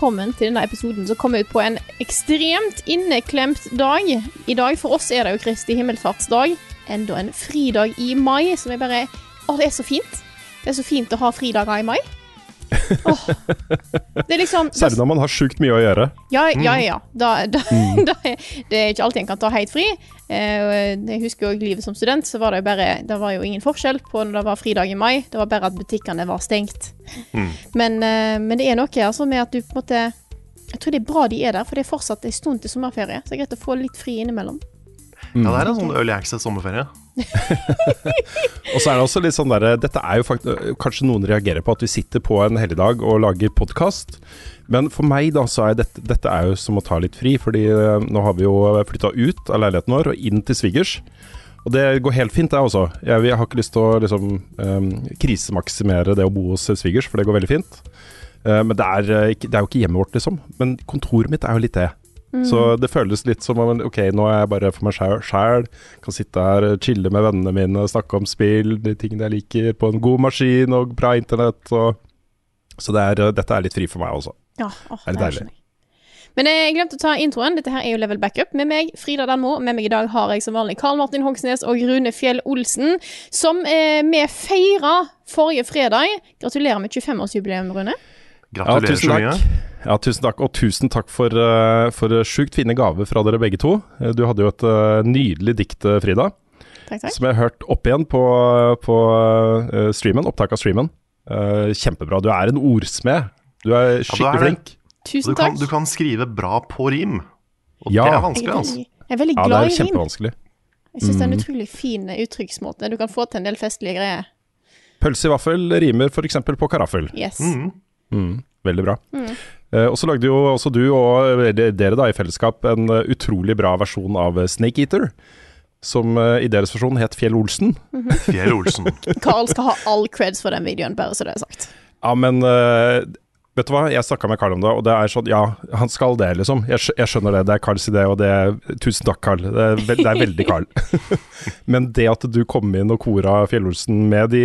Velkommen til denne episoden som kommer ut på en ekstremt inneklemt dag. I dag for oss er det jo Kristi himmelfartsdag. Enda en fridag i mai, som er bare Å, det er så fint. Det er så fint å ha fridager i mai. Er liksom Særlig når man har sjukt mye å gjøre. Ja, ja, ja. Da, da, da er, det er ikke alltid en kan ta helt fri. Eh, jeg husker jo livet som student, så var det jo bare Det var jo ingen forskjell på når det var fridag i mai. Det var bare at butikkene var stengt. Men, eh, men det er noe altså med at du på en måte Jeg tror det er bra de er der, for det er fortsatt en stund til sommerferie. Så det er greit å få litt fri innimellom. Ja, det er en sånn early access sommerferie. Og så er det også litt sånn der, Dette er jo faktisk, Kanskje noen reagerer på at vi sitter på en helligdag og lager podkast. Men for meg da, så er dette, dette er jo som å ta litt fri. Fordi eh, nå har vi jo flytta ut av leiligheten vår og inn til svigers. Og det går helt fint, det også. Jeg, jeg har ikke lyst til å liksom, um, krisemaksimere det å bo hos svigers, for det går veldig fint. Uh, men det er, det er jo ikke hjemmet vårt, liksom. Men kontoret mitt er jo litt det. Så det føles litt som om ok, nå er jeg bare for meg sjæl. Kan sitte her, chille med vennene mine, snakke om spill, de tingene jeg liker, på en god maskin og bra internett. Og, så det er, dette er litt fri for meg også. Ja, det Er det det deilig? Men jeg glemte å ta introen. Dette her er jo Level Backup med meg, Frida Danmo. Med meg i dag har jeg som vanlig Karl Martin Hogsnes og Rune Fjell Olsen, som eh, vi feira forrige fredag. Gratulerer med 25-årsjubileum, Rune. Gratulerer ja, så mye. Ja, tusen takk. Og tusen takk for, uh, for sjukt fine gaver fra dere begge to. Eh, Du hadde jo et eh, nydelig dikt, eh, Frida, Takk, takk. som jeg har hørt opp igjen på, på eh, streamen, opptak av streamen. Eh, kjempebra. Du er en ordsmed. Du er skikkelig det. flink. Tusen takk. du kan skrive bra på rim. Og Ja. det er er vanskelig, altså. jeg er veldig Ja, det er kjempevanskelig. Jeg syns det er en Mm. utrolig fin uttrykksmåte. Du kan få til en del festlige greier. Pølse i vaffel rimer f.eks. på karaffel. Yes. Mhm. Mm, veldig bra. Mm. Uh, og så lagde jo også du og dere da i fellesskap en uh, utrolig bra versjon av eh, Snake Eater. Som uh, i deres versjon het Fjell Olsen. Fjell Olsen. Carl skal ha all creds for den videoen, bare så det er sagt. Ja, men eh, vet du hva, jeg snakka med Carl om det, og det er sånn Ja, han skal det, liksom. Jeg, skj- jeg skjønner det. Det er Carls idé, og det er Tusen takk, Carl. Det er, ve det er veldig Carl. men det at du kom inn og kora Fjell Olsen med de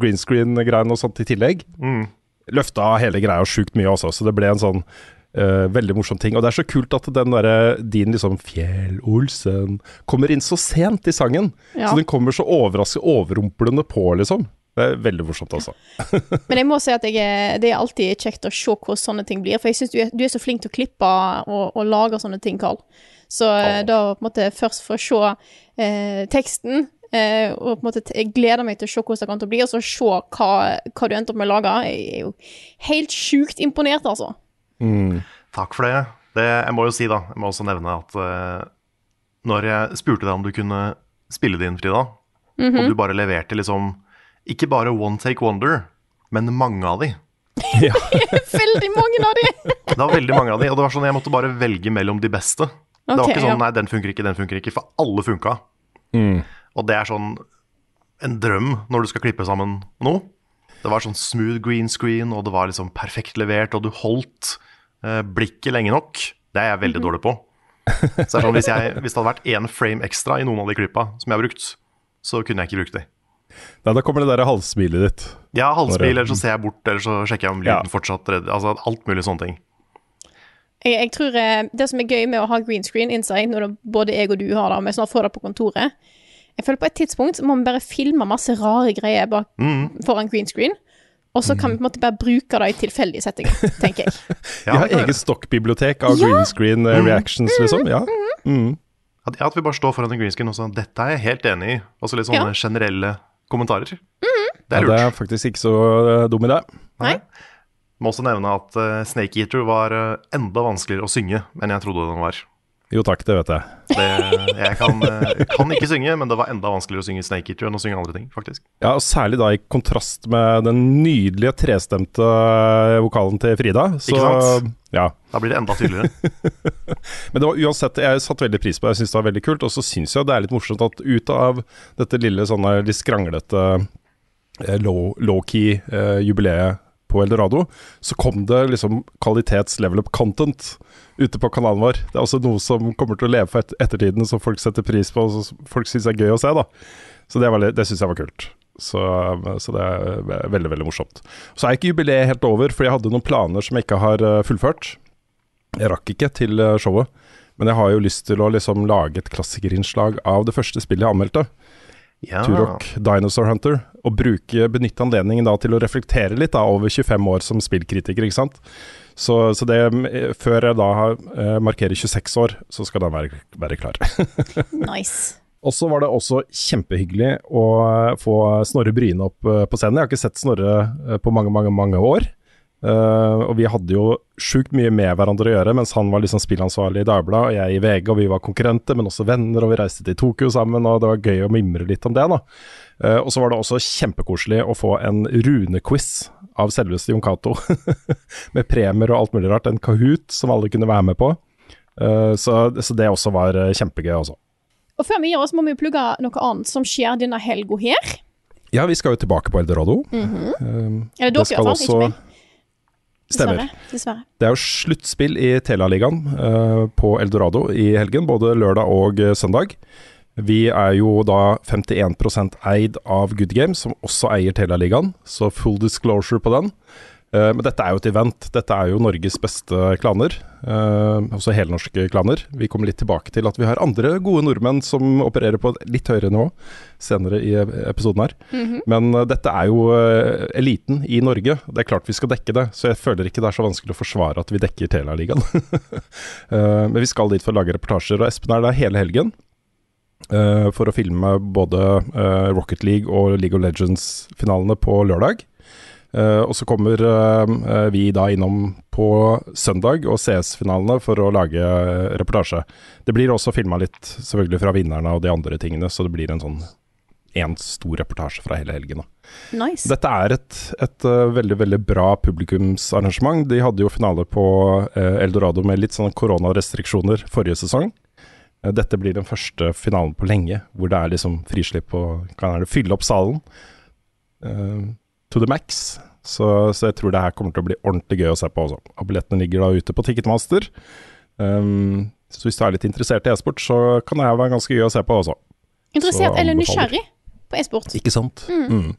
green screen-greiene og sånt i tillegg, Mm. Løfta hele greia sjukt mye også, så det ble en sånn uh, veldig morsom ting. Og det er så kult at den derre din liksom Fjell Olsen kommer inn så sent i sangen. Ja. Så den kommer så overraskende, overrumplende på, liksom. Det er veldig morsomt, altså. Men jeg må si at jeg er, det er alltid kjekt å se hvordan sånne ting blir. For jeg syns du, du er så flink til å klippe og, og lage sånne ting, Karl. Så oh. da på en måte først få se eh, teksten, eh, og på en måte jeg gleder meg til å se hvordan det kommer til å bli, og så se hva, hva du endte opp med å lage. Jeg er jo helt sjukt imponert, altså. Mm. Takk for det. det. Jeg må jo si, da, jeg må også nevne at eh, når jeg spurte deg om du kunne spille det inn, Frida, og du bare leverte liksom ikke bare one take wonder, men mange av de. Veldig mange av de! Det var veldig mange av de, og det var sånn jeg måtte bare velge mellom de beste. det var ikke sånn ja. nei, den funker ikke, den funker ikke, for alle funka. Mm. Og det er sånn en drøm når du skal klippe sammen noe. Det var sånn smooth green screen, og det var liksom perfekt levert, og du holdt eh, blikket lenge nok. Det er jeg Mhm. veldig dårlig på. Så det er sånn, hvis, jeg, hvis det hadde vært én frame ekstra i noen av de klippa som jeg har brukt, så kunne jeg ikke brukt de. Nei, da kommer det der halvsmilet ditt. Ja, halvsmil, eller så ser jeg bort, eller så sjekker jeg om Ja. lyden fortsatt redder. Altså alt mulig sånne ting. Jeg, jeg tror eh, Det som er gøy med å ha green screen inside, når det, både jeg og du har det, og vi snart får det på kontoret Jeg føler på et tidspunkt så må vi bare filme masse rare greier bak, Mm. foran green screen. Og så kan vi på en måte bare bruke det i tilfeldige settinger, tenker jeg. Ja, Vi har eget stokkbibliotek av Ja! green screen eh, reactions, liksom. Ja. Mm. At, ja, at vi bare står foran en green screen og sånn Dette er jeg helt enig i. Altså litt sånne generelle kommentarer. Det Ja, er det er faktisk ikke så dum dum idé. Nei. Må også nevne at uh, Snake Eater var uh, enda vanskeligere å synge enn jeg trodde den var. Jo takk, det vet jeg. Det, jeg kan, eh, kan ikke synge, men det var enda vanskeligere å synge Snake Eater enn å synge andre ting, faktisk. Ja, og Særlig da i kontrast med den nydelige trestemte eh, vokalen til Frida. Så, Ikke sant? Ja. Da blir det enda tydeligere. Men det var uansett, jeg satte veldig pris på det. Jeg syns det var veldig kult. Og så syns jeg det er litt morsomt at ut av dette lille sånne litt skranglete eh, low- low-key eh, jubileet på Eldorado, så kom det liksom kvalitets-level up content ute på kanalen vår. Det er også noe som kommer til å leve for et ettertiden, som folk setter pris på, og som folk syns er gøy å se. da Så det, var det syns jeg var kult. Så, så det er veldig, veldig morsomt. Så er ikke jubileet helt over, for jeg hadde noen planer som jeg ikke har eh, fullført. Jeg rakk ikke til eh, showet, men jeg har jo lyst til å liksom lage et klassikerinnslag av det første spillet jeg anmeldte. Ja. Turok Dinosaur Hunter. Og bruke, benytte anledningen da til å reflektere litt da, over 25 år som spillkritiker, ikke sant. Så, så det, før jeg da har, eh, markerer 26 år, så skal den være, være klar. Nice. Og så var det også kjempehyggelig å eh, få Snorre Bryne opp eh, på scenen. Jeg har ikke sett Snorre på mange, mange, mange år. Uh, og vi hadde jo sjukt mye med hverandre å gjøre, mens han var liksom spillansvarlig i Dagbladet, og jeg i VG, og vi var konkurrenter, men også venner, og vi reiste til Tokyo sammen, og det var gøy å mimre litt om det, da. Eh, og så var det også kjempekoselig å få en runequiz av selveste Jon Cato, med premier og alt mulig rart. En Kahoot som alle kunne være med på. Uh, så, så det også var eh, kjempegøy, altså. Og før vi gjør oss, må vi plugge noe annet som skjer denne helga her. Ja, vi skal jo tilbake på Eldorado. -hmm. uh, Eller dere, iallfall. Ikke meg. Stemmer. Dessverre. Dessverre. Det er jo sluttspill i Telialigaen uh, på Eldorado i helgen, både lørdag og uh, søndag. Vi er jo da 51% eid av Good Game, som også eier Telialigaen, så full disclosure på den. Uh, men dette er jo et event. Dette er jo Norges beste klaner. Uh, også helnorske klaner. Vi kommer litt tilbake til at vi har andre gode nordmenn som opererer på et litt høyere nivå senere i episoden her. Men uh, dette er jo uh, eliten i Norge. Det er klart vi skal dekke det, så jeg føler ikke det er så vanskelig å forsvare at vi dekker Telialigaen. Uh, men vi skal dit for å lage reportasjer, og Espen er der hele helgen. Uh, for å filme både uh, Rocket League og League of Legends-finalene på lørdag. Uh, og så kommer vi da innom på søndag og CS-finalene for å lage reportasje. Det blir også filma litt selvfølgelig fra vinnerne og de andre tingene, så det blir en sånn én stor reportasje fra hele helgen. Nice. Dette er et, et veldig veldig bra publikumsarrangement. De hadde jo finale på Eldorado med litt sånn koronarestriksjoner forrige sesong. Uh, dette blir den første finalen på lenge hvor det er liksom frislipp og kan det fylle opp salen uh, to the max. Så, så jeg tror det her kommer til å bli ordentlig gøy å se på også. Og billettene ligger da ute på Ticketmaster. Um, så hvis du er litt interessert i e-sport, så kan det her være ganske gøy å se på også. Interessert så eller nysgjerrig på e-sport. Ikke sant? Mm.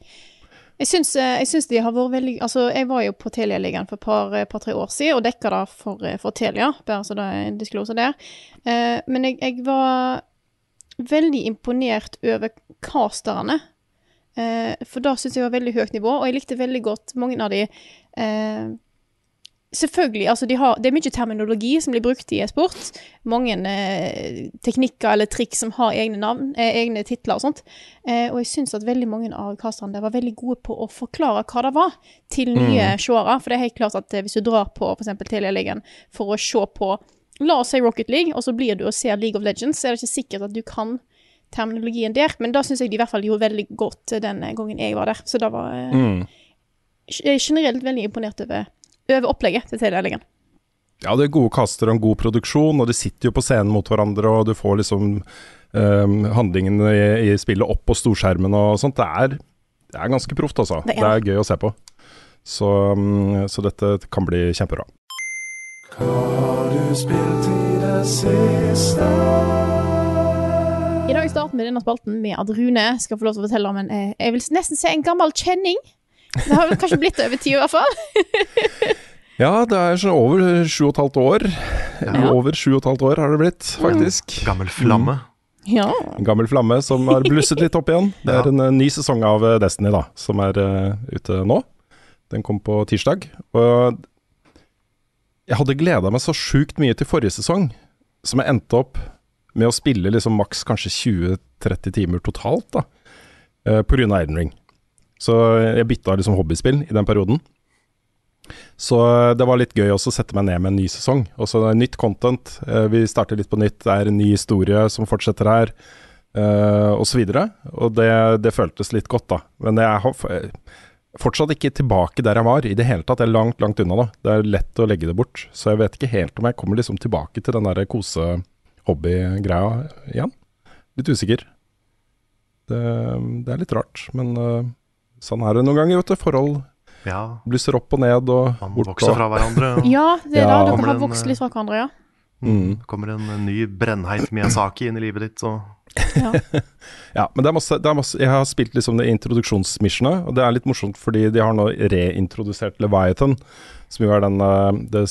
Eh, jeg syns de har vært veldig Altså, jeg var jo på Telia-ligaen for et par- par-tre år siden og dekka det for, eh, for Telia, bare så det er en disklose der. Eh, men jeg, jeg var veldig imponert over casterne. Eh, for da syns jeg var veldig høyt nivå, og jeg likte veldig godt mange av de eh, Selvfølgelig, altså de har, det er mye terminologi som blir brukt i e-sport. Mange eh, teknikker eller triks som har egne navn, eh, egne titler og sånt. Eh, og jeg syns at veldig mange av casterne der var veldig gode på å forklare hva det var til nye seere. For det er helt klart at eh, hvis du drar på f.eks. Telia-ligaen for å se på La oss si Rocket League, og så blir du og ser League of Legends, så er det ikke sikkert at du kan terminologien der. Men da syns jeg de i hvert fall gjorde veldig godt eh, den gangen jeg var der. Så da var eh, Mm. er generelt veldig imponert over, over opplegget til Telia-ligaen. Ja, det er gode kaster og en god produksjon, og de sitter jo på scenen mot hverandre, og du får liksom um, handlingene i, i spillet opp på storskjermen og sånt. Det er, det er ganske proft, altså. Det Det er er, gøy å se på. Så, um, så dette kan bli kjempebra. Hva har du spilt I det siste? I dag starter vi denne spalten med at Rune skal få lov til å fortelle om en eh, jeg vil nesten si en gammel kjenning. Det har vel kanskje blitt over tid, i hvert fall. Ja, det er sånn over sju og et halvt år. Over sju og et halvt år har det blitt, faktisk. Gammel flamme. Ja. En gammel flamme som har blusset litt opp igjen. Det er Ja. en eh, ny sesong av eh, Destiny da, som er uh, ute nå. Den kom på tirsdag. Og jeg hadde gleda meg så sjukt mye til forrige sesong, som jeg endte opp med å spille liksom maks kanskje 20-30 timer totalt. da. uh, pga. Elden Ring. Så jeg bytta liksom hobbyspill i den perioden. Så eh, det var litt gøy også å sette meg ned med en ny sesong. Også nytt content. Uh, vi starter litt på nytt. Det er en ny historie som fortsetter her, osv. Og, så og det, det, føltes litt godt, da. Men jeg har fortsatt ikke tilbake der jeg var i det hele tatt. Jeg er langt, langt unna da. Det er lett å legge det bort. Så jeg vet ikke helt om jeg kommer liksom tilbake til den der kose-hobby-greia igjen. Litt usikker. Det, det, er litt rart, men uh, sånn er det noen ganger, vet du. Forhold ja. blusser opp og ned og Man bort. vokser fra hverandre. ja, det er ja. da dere har vokst litt fra hverandre, ja. Mm. kommer en ny brennheit Miyazaki inn i livet ditt, så ja. ja. men det er, masse, det er masse, Jeg har spilt liksom det introduksjonsmissionet, og det er litt morsomt fordi de har nå reintrodusert Leviathan, som jo er den, eh, det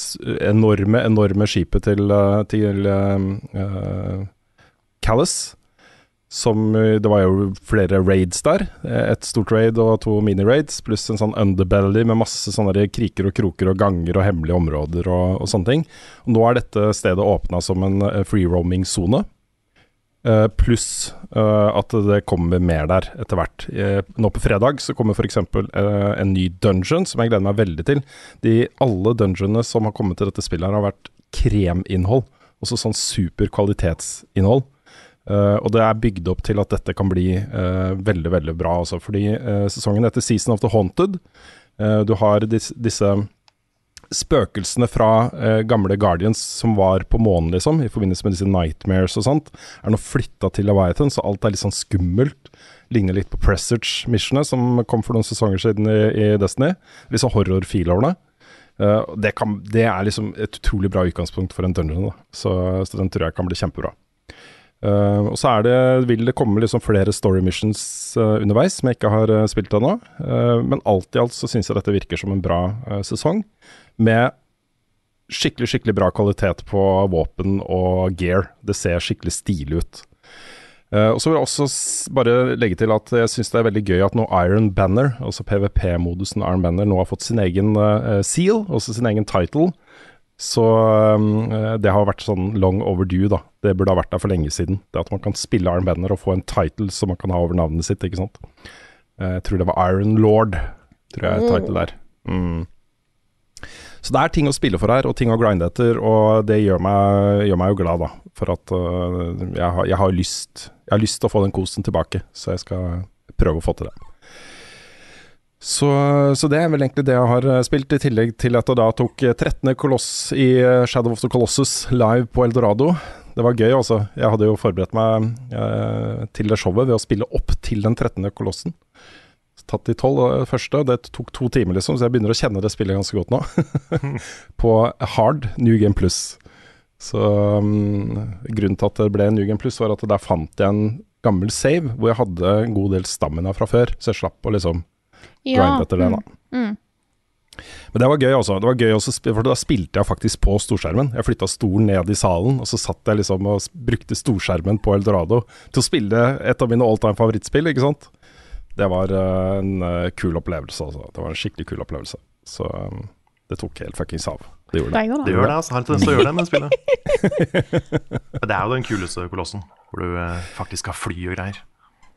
enorme, enorme skipet til, eh, til uh, Callis. Som Det var jo flere raids der. Et stort raid og to mini-raids, pluss en sånn underbelly med masse sånne kriker og kroker og ganger og hemmelige områder og, og sånne ting. Og nå er dette stedet åpna som en free roaming-sone. Uh, Pluss uh, at det kommer mer der etter hvert. Uh, nå på fredag så kommer f.eks. Uh, en ny dungeon, som jeg gleder meg veldig til. De, alle dungeonene som har kommet til dette spillet, her har vært kreminnhold. Også sånn super kvalitetsinnhold. Og det er bygd opp til at dette kan bli veldig, veldig bra. Altså. fordi sesongen etter Season of the Haunted Du har dis, disse spøkelsene fra gamle Guardians som var på månen, liksom, i forbindelse med disse nightmares og sånt, er nå flytta til Leviathan, så alt er litt sånn skummelt. Ligner litt på Presage-missionet som kom for noen sesonger siden i, i Destiny. Litt sånn horror-feel over det. Uh, det, det, er liksom et utrolig bra utgangspunkt for en dungeon, da. Så, så den tror jeg kan bli kjempebra. Uh, og så det, vil det komme liksom flere story missions uh, underveis som jeg ikke har uh, spilt ennå. men alt i alt så syns jeg dette virker som en bra sesong med skikkelig, skikkelig bra kvalitet på våpen og gear. Det ser skikkelig stilig ut. Og så vil jeg også bare legge til at jeg syns det er veldig gøy at nå Iron Banner, altså PVP-modusen Iron Banner, nå har fått sin egen seal, også sin egen title. Så um, det har vært sånn long overdue, da. Det burde ha vært der for lenge siden. Det At man kan spille Iron Banner og få en title som man kan ha over navnet sitt, ikke sant. Uh, jeg tror det var Iron Lord, tror jeg er title der. Mm. Så det er ting å spille for her, og ting å grinde etter, og det gjør meg, gjør meg jo glad, da. For at uh, jeg, har, jeg, har lyst, jeg, har, lyst til å få den kosen tilbake, så jeg skal prøve å få til det. Så, så, det er vel egentlig det jeg har eh, spilt, i tillegg til at jeg da tok 13. koloss i eh, Shadow of the Colossus live på Eldorado. Det var gøy, altså. Jeg hadde jo forberedt meg eh, til det showet ved å spille opp til den 13. kolossen tatt de tolv første, første. Det tok to timer, liksom, så jeg begynner å kjenne det spillet ganske godt nå. på hard New Game Plus. Så um, grunnen til at det ble New Game Plus, var at der fant jeg en gammel save hvor jeg hadde en god del stamina fra før, så jeg slapp å liksom ja. grind etter det, da. Mm. Mm. Men det var gøy også. Det var gøy også, for Da spilte jeg faktisk på storskjermen. Jeg flytta stolen ned i salen, og så satt jeg liksom og brukte storskjermen på Eldorado til å spille et av mine all time favorittspill, ikke sant. Det var uh, en uh, kul opplevelse, altså. Det var en skikkelig kul opplevelse. Så um, det tok helt fuckings av. Det gjorde det. Det gjør det, altså. Har en tendens til å gjøre det med spillet. det er jo den kuleste kolossen, hvor du uh, faktisk har fly og greier.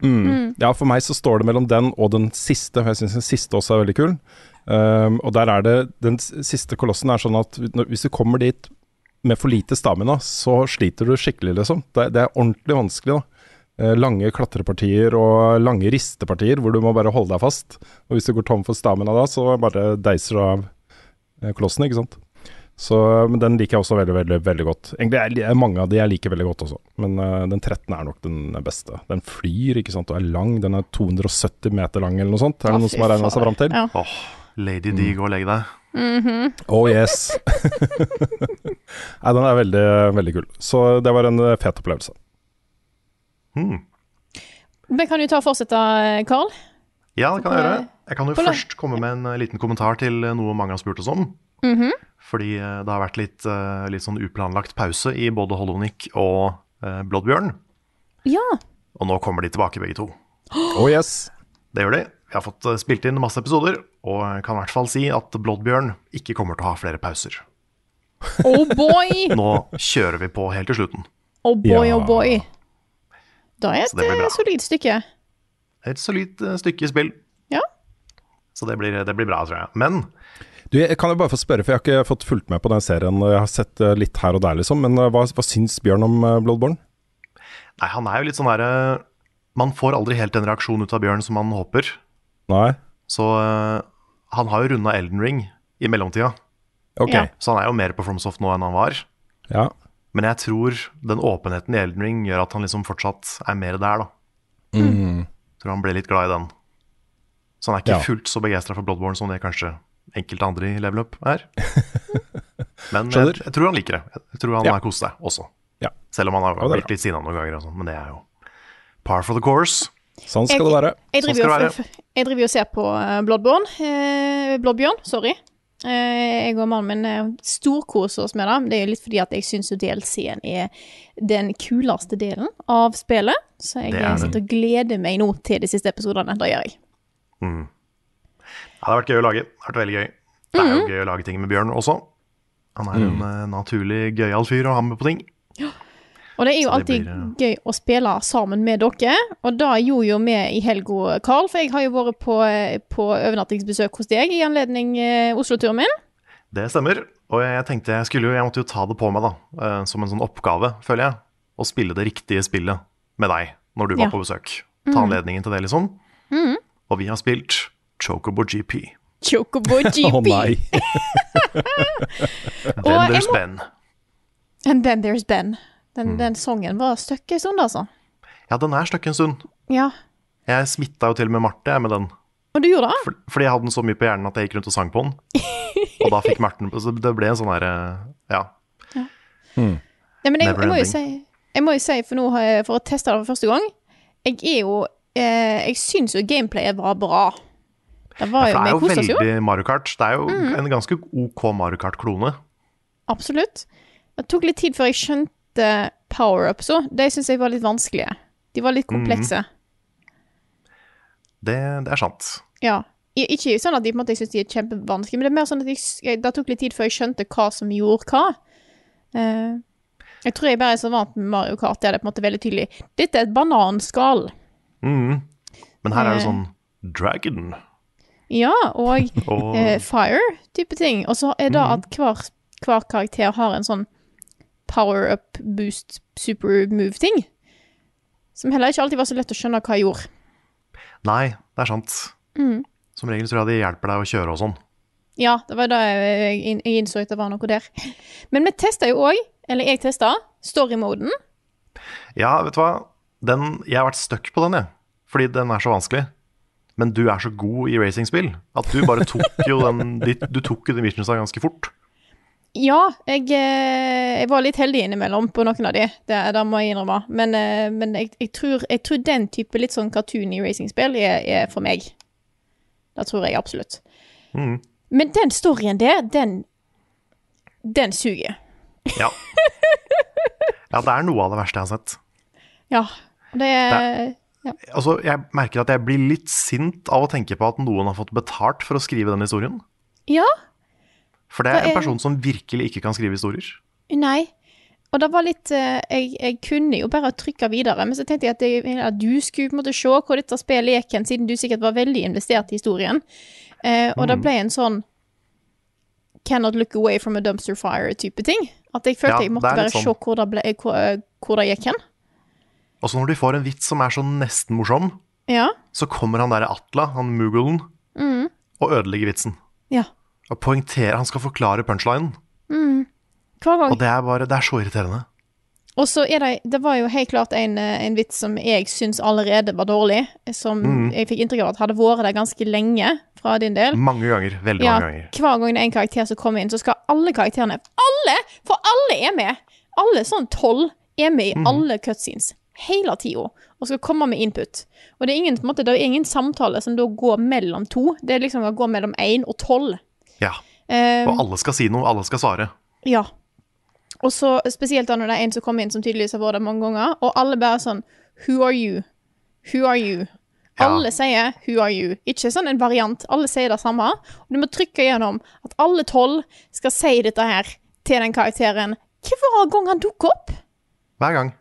Mm. Mm. Ja, for meg så står det mellom den og den siste, for jeg syns den siste også er veldig kul. Um, og der er det Den siste kolossen er sånn at hvis du kommer dit med for lite stamina, så sliter du skikkelig, liksom. Det, det er ordentlig vanskelig, da. Eh, lange klatrepartier og lange ristepartier hvor du må bare holde deg fast. Og hvis du går tom for stamina da, så bare deiser du av eh, klossen, ikke sant. Så, men den liker jeg også veldig, veldig veldig godt. Egentlig er mange av de jeg liker veldig godt også, men uh, den 13. er nok den beste. Den flyr, ikke sant, og er lang. Den er 270 meter lang eller noe sånt. Er det noen som har regna seg fram til? Ja. Oh, Lady D, gå og legg deg. Mm -hmm. Oh yes. Nei, den er veldig, veldig kul. Så det var en fet opplevelse. Hmm. Men kan du ta og fortsette, Carl? Ja, det kan jeg gjøre. Jeg kan jo først komme med en eh, liten kommentar til eh, noe mange har spurt oss om. Mm -hmm. Fordi eh, det har vært litt, litt sånn uplanlagt pause i både Holonik og Blodbjørn. Ja. Og nå kommer de tilbake, begge to. Oh yes. Det gjør de. Vi har fått spilt inn masse episoder, og kan i hvert fall si at Blodbjørn ikke kommer til å ha flere pauser. Oh boy! Nå kjører vi på helt til slutten. Oh boy, ja. oh boy. Da er et eh, solid stykke. et solid eh, stykke spill. Ja. Så det blir, det blir bra, tror jeg. Men Du, jeg kan jo bare få spørre, for jeg har ikke fått fulgt med på den serien. Jeg har sett eh, litt her og der, liksom. Men eh, hva, hva syns Bjørn om eh, Bloodborne? nei, han er jo litt sånn derre Man får aldri helt den reaksjonen ut av Bjørn som man håper. Nei? Så han har jo runda Elden Ring i mellomtida. Okay. Ja. Så han er jo mer på FromSoft nå enn han var. Ja. Men jeg tror den åpenheten i Elden Ring gjør at han liksom fortsatt er mer der, da. Mm. Tror han ble litt glad i den. Så han er ikke Ja. fullt så begeistra for Bloodborne som det kanskje enkelte andre i Level Up er. Men jeg, jeg tror han liker det. Jeg tror han Ja. har kost seg også. Ja. Selv om han har vært litt sinna noen ganger, og sånn, men det er jo par for the course. Sånn skal det være. Jeg Sånn driver, sånn jo, jeg driver jo og ser på eh, Bloodborne. Eh, Bloodbjørn, sorry. Eh, jeg og mannen min eh, storkoser oss med det. Det er jo litt fordi at jeg syns DLC-en er den kuleste delen av spillet. Så jeg sitter og gleder meg nå til de siste episodene. Det gjør jeg. Ja, det har vært gøy å lage. Det har vært veldig gøy. Det er jo gøy å lage ting med Bjørn også. Han er en eh, naturlig gøyal fyr å ha med på ting. Og det er jo Så det alltid blir, gøy å spille sammen med dere, og det gjorde jo vi i helga, Carl. For jeg har jo vært på, eh, på overnattingsbesøk hos deg i anledning eh, Oslo-turen min. Det stemmer. Og jeg tenkte jeg skulle jo, jeg måtte jo ta det på meg, da. eh, som en sånn oppgave, føler jeg. Å spille det riktige spillet med deg når du var Ja. på besøk. Ta anledningen til det, liksom. Og vi har spilt Chocobo GP. Chocobo Å GP. nei. Then there's må- Ben. And then there's Ben. Den, Mm. den sangen var støkk en stund, altså. Ja, den er støkk en stund. Ja. Jeg smitta jo til og med Marte med den. Og du gjorde det? For, fordi jeg hadde den så mye på hjernen at jeg gikk rundt og sang på den. Og da fikk Marten Så det ble en sånn herre Ja. Nei, men jeg, jeg må jo si, jeg må jo si for, nå, har jeg- for å teste det for første gang Jeg er jo eh, Jeg syns jo gameplayet var bra. Det var jo, For det er jo veldig jo. Mario Kart. Det er jo Mm. en ganske OK Mario Kart-klone. Absolutt. Det tok litt tid før jeg skjønte power-ups òg. De syns jeg var litt vanskelige. De var litt Mm. komplekse. Det, det er sant. Ja. Ikke sånn at de, på en måte, jeg syns de er kjempevanskelige, men det er mer sånn at jeg, jeg, det tok litt tid før jeg skjønte hva som gjorde hva. Uh, jeg tror jeg bare er så vant med Mario Kart, der det er på en måte veldig tydelig Dette er et bananskall. Mm. Men her er det Eh. sånn Dragon. Ja, og oh. eh, fire-type ting. Og så er det at hver, hver karakter har en sånn power up, boost, super move-ting. Som heller ikke alltid var så lett å skjønne hva jeg gjorde. Nei, det er sant. Mm. Som regel tror jeg de hjelper deg å kjøre og sånn. Ja, det var da jeg innså at det var noe der. Men vi testa jo òg, eller jeg testa, story-moden. Ja, vet du hva? Den, jeg har vært stuck på den, jeg. Fordi den er så vanskelig. Men du er så god i racingspill at du bare tok jo den Du tok jo den missionsa ganske fort. Ja, jeg, eh, jeg var litt heldig innimellom på noen av de, det, det må jeg innrømme. Men, eh, men jeg, jeg, tror, jeg tror den type litt sånn cartoony racingspill er, er for meg. Det tror jeg absolutt. Mm. Men den storyen der, den Den suger. Ja. ja, det er noe av det verste jeg har sett. Ja. Det er Altså, Jeg merker at jeg blir litt sint av å tenke på at noen har fått betalt for å skrive den historien. Ja. For det er en er- person som virkelig ikke kan skrive historier. Nei. Og det var litt eh, jeg, jeg kunne jo bare trykke videre, men så tenkte jeg at, jeg, at du skulle på en måte se hvor dette spillet gikk hen, siden du sikkert var veldig investert i historien. Eh, og det ble en sånn cannot look away from a dumpster fire-type ting. At jeg følte Ja, jeg måtte bare sånn. se hvor det, ble, hvor, eh, hvor det gikk hen. Og så når de får en vits som er så nesten morsom, Ja. så kommer han derre Atla, han Mugglen, Mm. og ødelegger vitsen. Ja. Og poengterer Han skal forklare punchlinen. Hver gang. Og det er bare Det er så irriterende. Og så er det Det var jo helt klart en, eh, en vits som jeg syns allerede var dårlig, som Mm. jeg fikk inntrykk av at hadde vært der ganske lenge fra din del. Mange ganger. Veldig Ja, mange ganger. hver gang det er en karakter som kommer inn, så skal alle karakterene Alle! For alle er med! Alle sånn tolv er med i alle cutscenes. Hele tida. Og skal komme med input. Og det er ingen, måte, det er ingen samtale som da går mellom to. Det er liksom å gå mellom én og tolv. Ja. Og alle skal si noe, alle skal svare. ja. Og så spesielt da når det er en som kommer inn som tydeligvis har vært der mange ganger, og alle bare sånn Who are you? Who are you? Ja. Alle sier 'who are you'. Ikke sånn en variant. Alle sier det samme. Og du må trykke gjennom at alle tolv skal si dette her til den karakteren hver gang han dukker opp. Hver gang.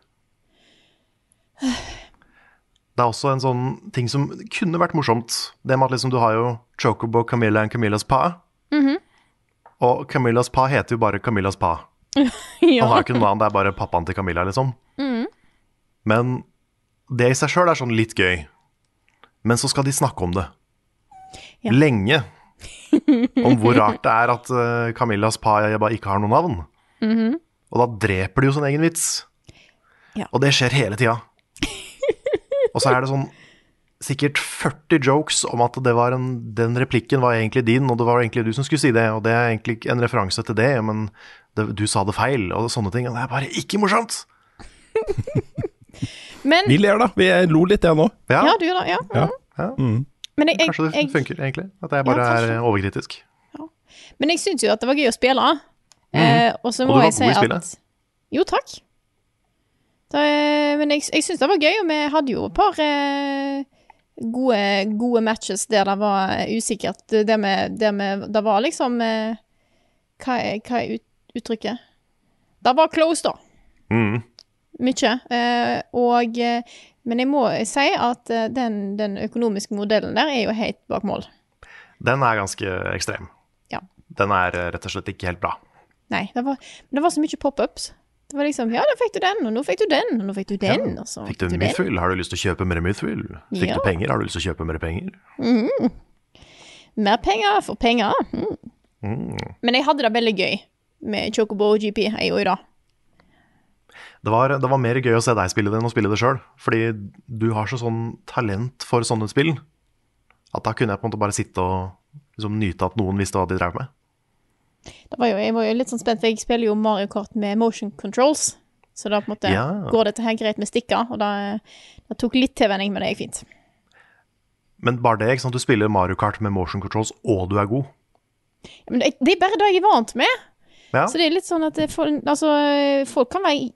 Det er også en sånn ting som kunne vært morsomt. Det med at liksom du har jo Chocobo, Camilla og Camillas pa. Og Camillas pa heter jo bare Camillas pa. Han har jo ikke noe annet, det er bare pappaen til Camilla, liksom. Men det i seg sjøl er sånn litt gøy. Men så skal de snakke om det. Ja. Lenge. Om hvor rart det er at eh, Camillas pa ikke har noe navn. Og da dreper de jo sin egen vits. Ja. Og det skjer hele tida. Og så er det sånn sikkert 40 jokes om at det var en, den replikken var egentlig din, og det var egentlig du som skulle si det, og det er egentlig en referanse til det, men det, du sa det feil, og sånne ting. Og det er bare ikke morsomt! Men Vi ler, da. Vi lo litt, jeg nå. Ja, Ja, du gjør det. Ja. Ja. ja. Men jeg, Kanskje det funker, jeg, egentlig. At jeg bare Ja, er overkritisk. men jeg syns jo at det var gøy å spille. Eh, og så Og må du var jeg si god i spillet. at Jo, takk. Det, men jeg, jeg syns det var gøy, og vi hadde jo et par eh, gode, gode matches der det var usikkert. Det, med, det, med, Det var liksom eh, Hva er, hva er ut, uttrykket? Det var close, da. Mm. Mye. Eh, og eh, Men jeg må si at eh, den, den økonomiske modellen der er jo helt bak mål. Den er ganske ekstrem. Ja. Den er eh, rett og slett ikke helt bra. Nei, det var, men det var så mye pop-ups. Det var liksom Ja, da fikk du den, og nå fikk du den, og nå fikk du den, og så Fikk du den. Mythrill? Har du lyst til å kjøpe mer Mythrill? Fikk Ja. du penger? Har du lyst til å kjøpe mer penger? Mer penger for penger. Mm. Men jeg hadde det veldig gøy med Chocobo GP, jeg òg, da. Det var, det var mer gøy å se deg spille det enn å spille det sjøl. Fordi du har så sånn talent for sånne spill at da kunne jeg på en måte bare sitte og liksom nyte at noen visste hva de drev med. Det var jo, jeg var jo litt sånn spent, for jeg spiller jo Mario Kart med motion controls. Så da på en måte Ja. går dette her greit med stikker, og da, det tok litt tilvenning, men det gikk fint. Men bare det, ikke sant? du spiller Mario Kart med motion controls, og du er god. Ja, Men det, det er bare det jeg er vant med. Ja, Så det er litt sånn at for, altså, folk kan være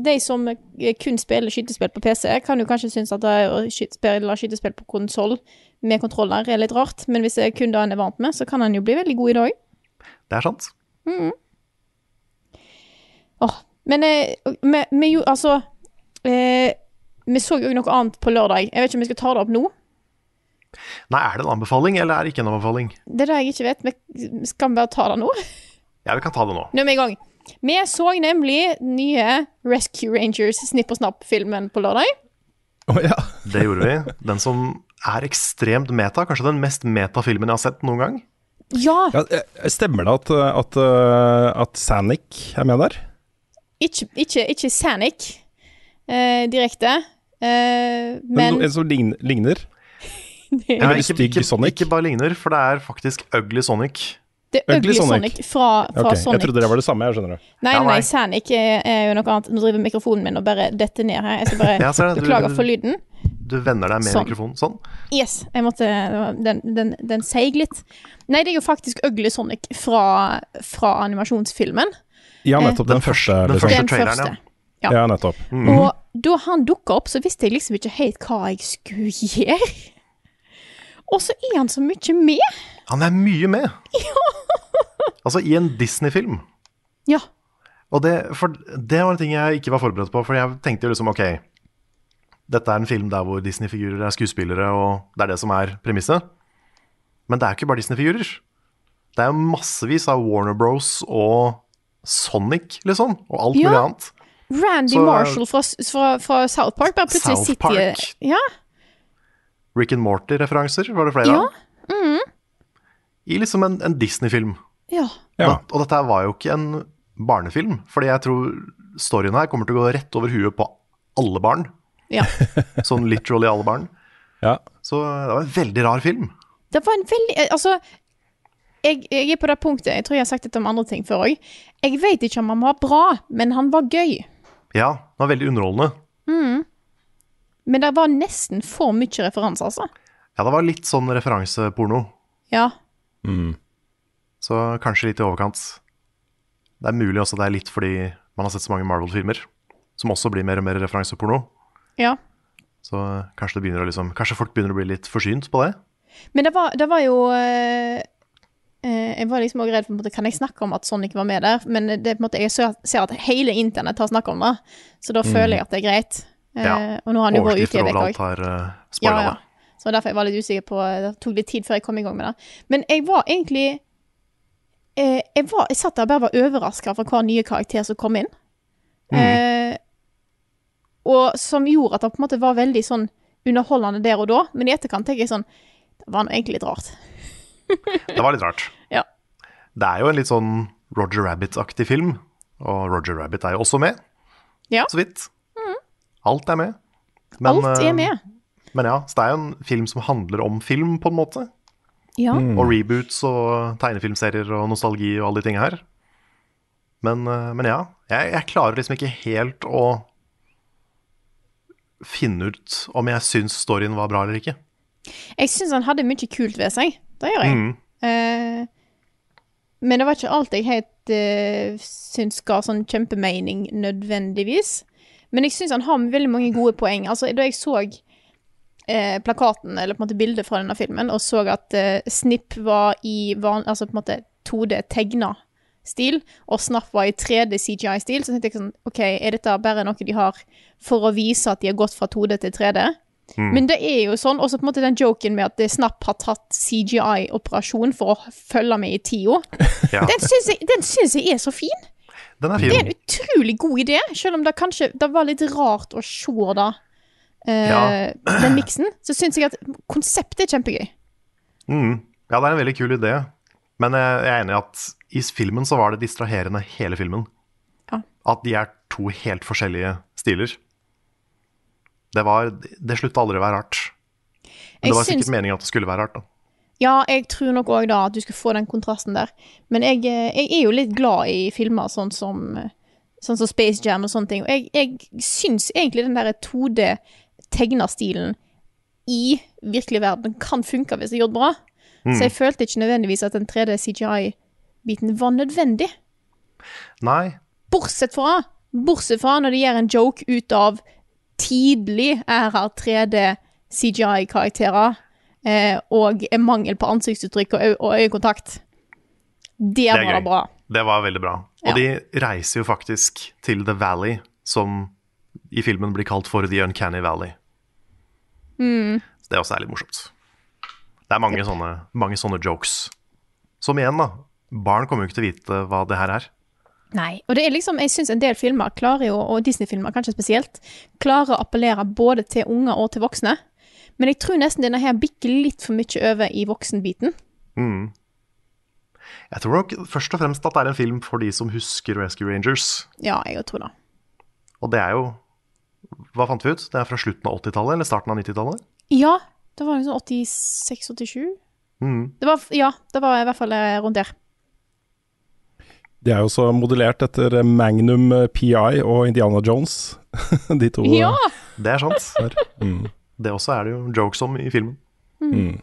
De som eh, kun spiller skytespill på PC, kan jo kanskje synes at å spille skytespill på konsoll med kontroller er litt rart, men hvis det er kun det en er vant med, så kan han jo bli veldig god i det òg. Det er sant. Åh, men eh, vi, vi jo, altså eh, Vi så jo noe annet på lørdag. Jeg vet ikke om vi skal ta det opp nå. Nei, er det en anbefaling, eller er det ikke en anbefaling? Det er det jeg ikke vet. Vi skal vi bare ta det nå? Ja, vi kan ta det nå. Nå er vi i gang. Vi så nemlig nye Rescue Rangers Snipp og Snapp-filmen på lørdag. Å ja. Det gjorde vi. Den som er ekstremt meta, kanskje den mest meta-filmen jeg har sett noen gang. Ja! ja. eh, Stemmer det at, at, eh, at Sanic er med der? Ikke, ikke, ikke Sanic eh, direkte, eh, Men men en som ligner? ligner? det, En ikke, stygg ikke, Sonic? ikke bare ligner, for det er faktisk Ugly Sonic. det er Ugly Sonic. Sonic, fra, fra okay, Sonic. Jeg trodde det var det samme, jeg skjønner det. Nei, Ja, nei, nei. Sanic er, er jo noe annet. Nå driver mikrofonen min og bare detter ned her. Jeg skal bare Beklager for lyden. Du vender deg med Sånn. mikrofonen sånn. Yes, jeg måtte Den, den, den seig litt. Nei, det er jo faktisk Ugly Sonic fra, fra animasjonsfilmen. Ja, nettopp. Den første. den Liksom. første Den traileren. Ja, ja. nettopp. Og da han dukka opp, så visste jeg liksom ikke helt hva jeg skulle gjøre. Og så er han så mye med. Han er mye med. Ja. altså, i en Disney-film. Ja. Og det, for det var en ting jeg ikke var forberedt på, for jeg tenkte jo liksom ok, dette er en film der hvor Disney-figurer er skuespillere, og det er det som er premisset. Men det er ikke bare Disney-figurer. Det er jo massevis av Warner Bros. og Sonic, liksom, og alt Ja. mulig annet. Randy Så- Marshall fra, fra, fra South Park bare plutselig South sitter Park. Ja. Rick and Morty-referanser var det flere Ja. av. I liksom en, en Disney-film. ja. Ja. Og dette var jo ikke en barnefilm, fordi jeg tror storyen her kommer til å gå rett over huet på alle barn. ja. Sånn literally alle barn. Ja. Så det var en veldig rar film. Det var en veldig eh, Altså, jeg, jeg er på det punktet Jeg tror jeg har sagt dette om andre ting før òg. Jeg vet ikke om han var bra, men han var gøy. Ja, han var veldig underholdende. Men det var nesten for mye referanser, altså. Ja, det var litt sånn referanseporno, Ja. så kanskje litt i overkant. Det er mulig også det er litt fordi man har sett så mange Marvel-filmer, som også blir mer og mer referanseporno. ja. Så kanskje, det å liksom, kanskje folk begynner å bli litt forsynt på det. Men det var, det var jo eh, eh, Jeg var liksom også redd for måte, Kan jeg snakke om at Sonic var med der? Men det, på en måte, jeg ser, ser at hele internett har snakket om det, så da føler jeg at det er greit. Eh, Ja. Og nå har han jo vært ute i uke òg. uh, Ja, ja. Så derfor jeg var litt usikker på Det tok litt tid før jeg kom i gang med det. Men jeg var egentlig eh, jeg, var, jeg satt der og bare var overraska for hver nye karakter som kom inn. Eh, og som gjorde at det på en måte var veldig sånn underholdende der og da, men i etterkant tenker jeg sånn Det var egentlig litt rart. Det var litt rart. Ja. Det er jo en litt sånn Roger Rabbit-aktig film, og Roger Rabbit er jo også med, Ja. så vidt. Alt er med. Men, Alt eh, er med. Men ja, så det er jo en film som handler om film, på en måte. Ja. Og reboots og tegnefilmserier og nostalgi og alle de tinga her. Men, eh, men ja, jeg, jeg klarer liksom ikke helt å finne ut om jeg syns storyen var bra eller ikke. Jeg syns han hadde mye kult ved seg. Det gjør jeg. Mm. Uh, men det var ikke alt jeg helt uh, syns ga sånn kjempemening nødvendigvis. Men jeg syns han har veldig mange gode poeng. Altså, da jeg så uh, plakaten, eller på en måte bildet fra denne filmen, og så at uh, Snipp var i van, altså på en måte 2D tegna stil, og Snapp var i 3D CGI-stil, så tenkte jeg sånn OK, er dette bare noe de har for å vise at de har gått fra 2D til 3D? Men det er jo sånn, også på en måte den joken med at Snap har tatt CGI-operasjon for å følge med i tida. Ja, Den syns jeg, den syns jeg er så fin. den er fin. Det er en utrolig god idé, selv om det kanskje det var litt rart å se da, eh, Ja. den miksen. Så syns jeg at konseptet er kjempegøy. Mm. Ja, det er en veldig kul idé. Men jeg jeg er enig i at i filmen så var det distraherende hele filmen. Ja. At de er to helt forskjellige stiler. Det var Det slutta aldri å være rart. Men det var syns- sikkert meningen at det skulle være rart, da. Ja, jeg tror nok òg da at du skulle få den kontrasten der. Men jeg, eh, jeg er jo litt glad i filmer sånn som, sånn som Space Jam og sånne ting. Og jeg, jeg syns egentlig den der 2D-tegna-stilen i virkelig verden kan funke hvis det er gjort bra. Så jeg følte ikke nødvendigvis at den 3D CGI-biten var nødvendig. Nei. Bortsett fra Bortsett fra når de gjør en joke ut av tidlig her 3D CGI-karakterer eh, og en mangel på ansiktsuttrykk og, og øyekontakt. Det, Det er var gøy. bra. Det var veldig bra. Ja. Og de reiser jo faktisk til The Valley, som i filmen blir kalt for The Uncanny Valley. Mm. Så det også er litt morsomt. Det er mange, sånne, mange sånne jokes. Som igjen, da. Barn kommer jo ikke til å vite hva det her er. Nei. Og det er liksom, jeg syns en del filmer klarer jo, og Disney-filmer kanskje spesielt, klarer å appellere både til unger og til voksne. Men jeg tror nesten denne her bikker litt for mye over i voksenbiten. Mm. Jeg tror nok først og fremst at det er en film for de som husker Rescue Rangers. Ja, jeg tror det. Og det er jo Hva fant vi ut? Det er fra slutten av 80-tallet eller starten av 90-tallet? Ja, det var liksom 86-87? Mm. Det var, ja, det var i hvert fall eh, rundt der. De er jo så modellert etter Magnum PI og Indiana Jones. De to Ja! Det er sant. Mm. Det også er det jo jokes om i filmen. Mm.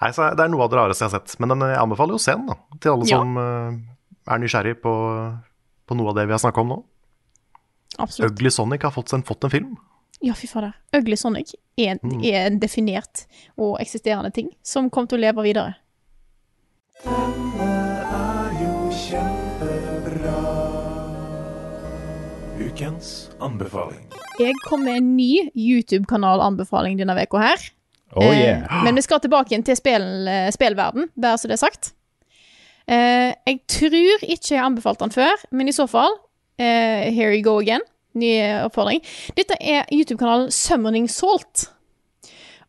Nei, så Det er noe av det rareste jeg har sett. Men den, jeg anbefaler jo scenen da. Til alle Ja. som uh, er nysgjerrig på, på noe av det vi har snakka om nå. Absolutt. Ugly Sonic har fått en, fått en film. Ja, fy fader. Ugly Sonic er, en- er en definert og eksisterende ting som kommer til å leve videre. Ukens anbefaling. Jeg kom med en ny YouTube-kanalanbefaling denne uka her. Oh yeah. Eh, men vi skal tilbake igjen til spil, eh, spillverden, bare så det er sagt. Eh, jeg tror ikke jeg har anbefalt den før, men i så fall eh, Here you go again. Ny oppfordring. Dette er YouTube-kanalen Summoning Salt.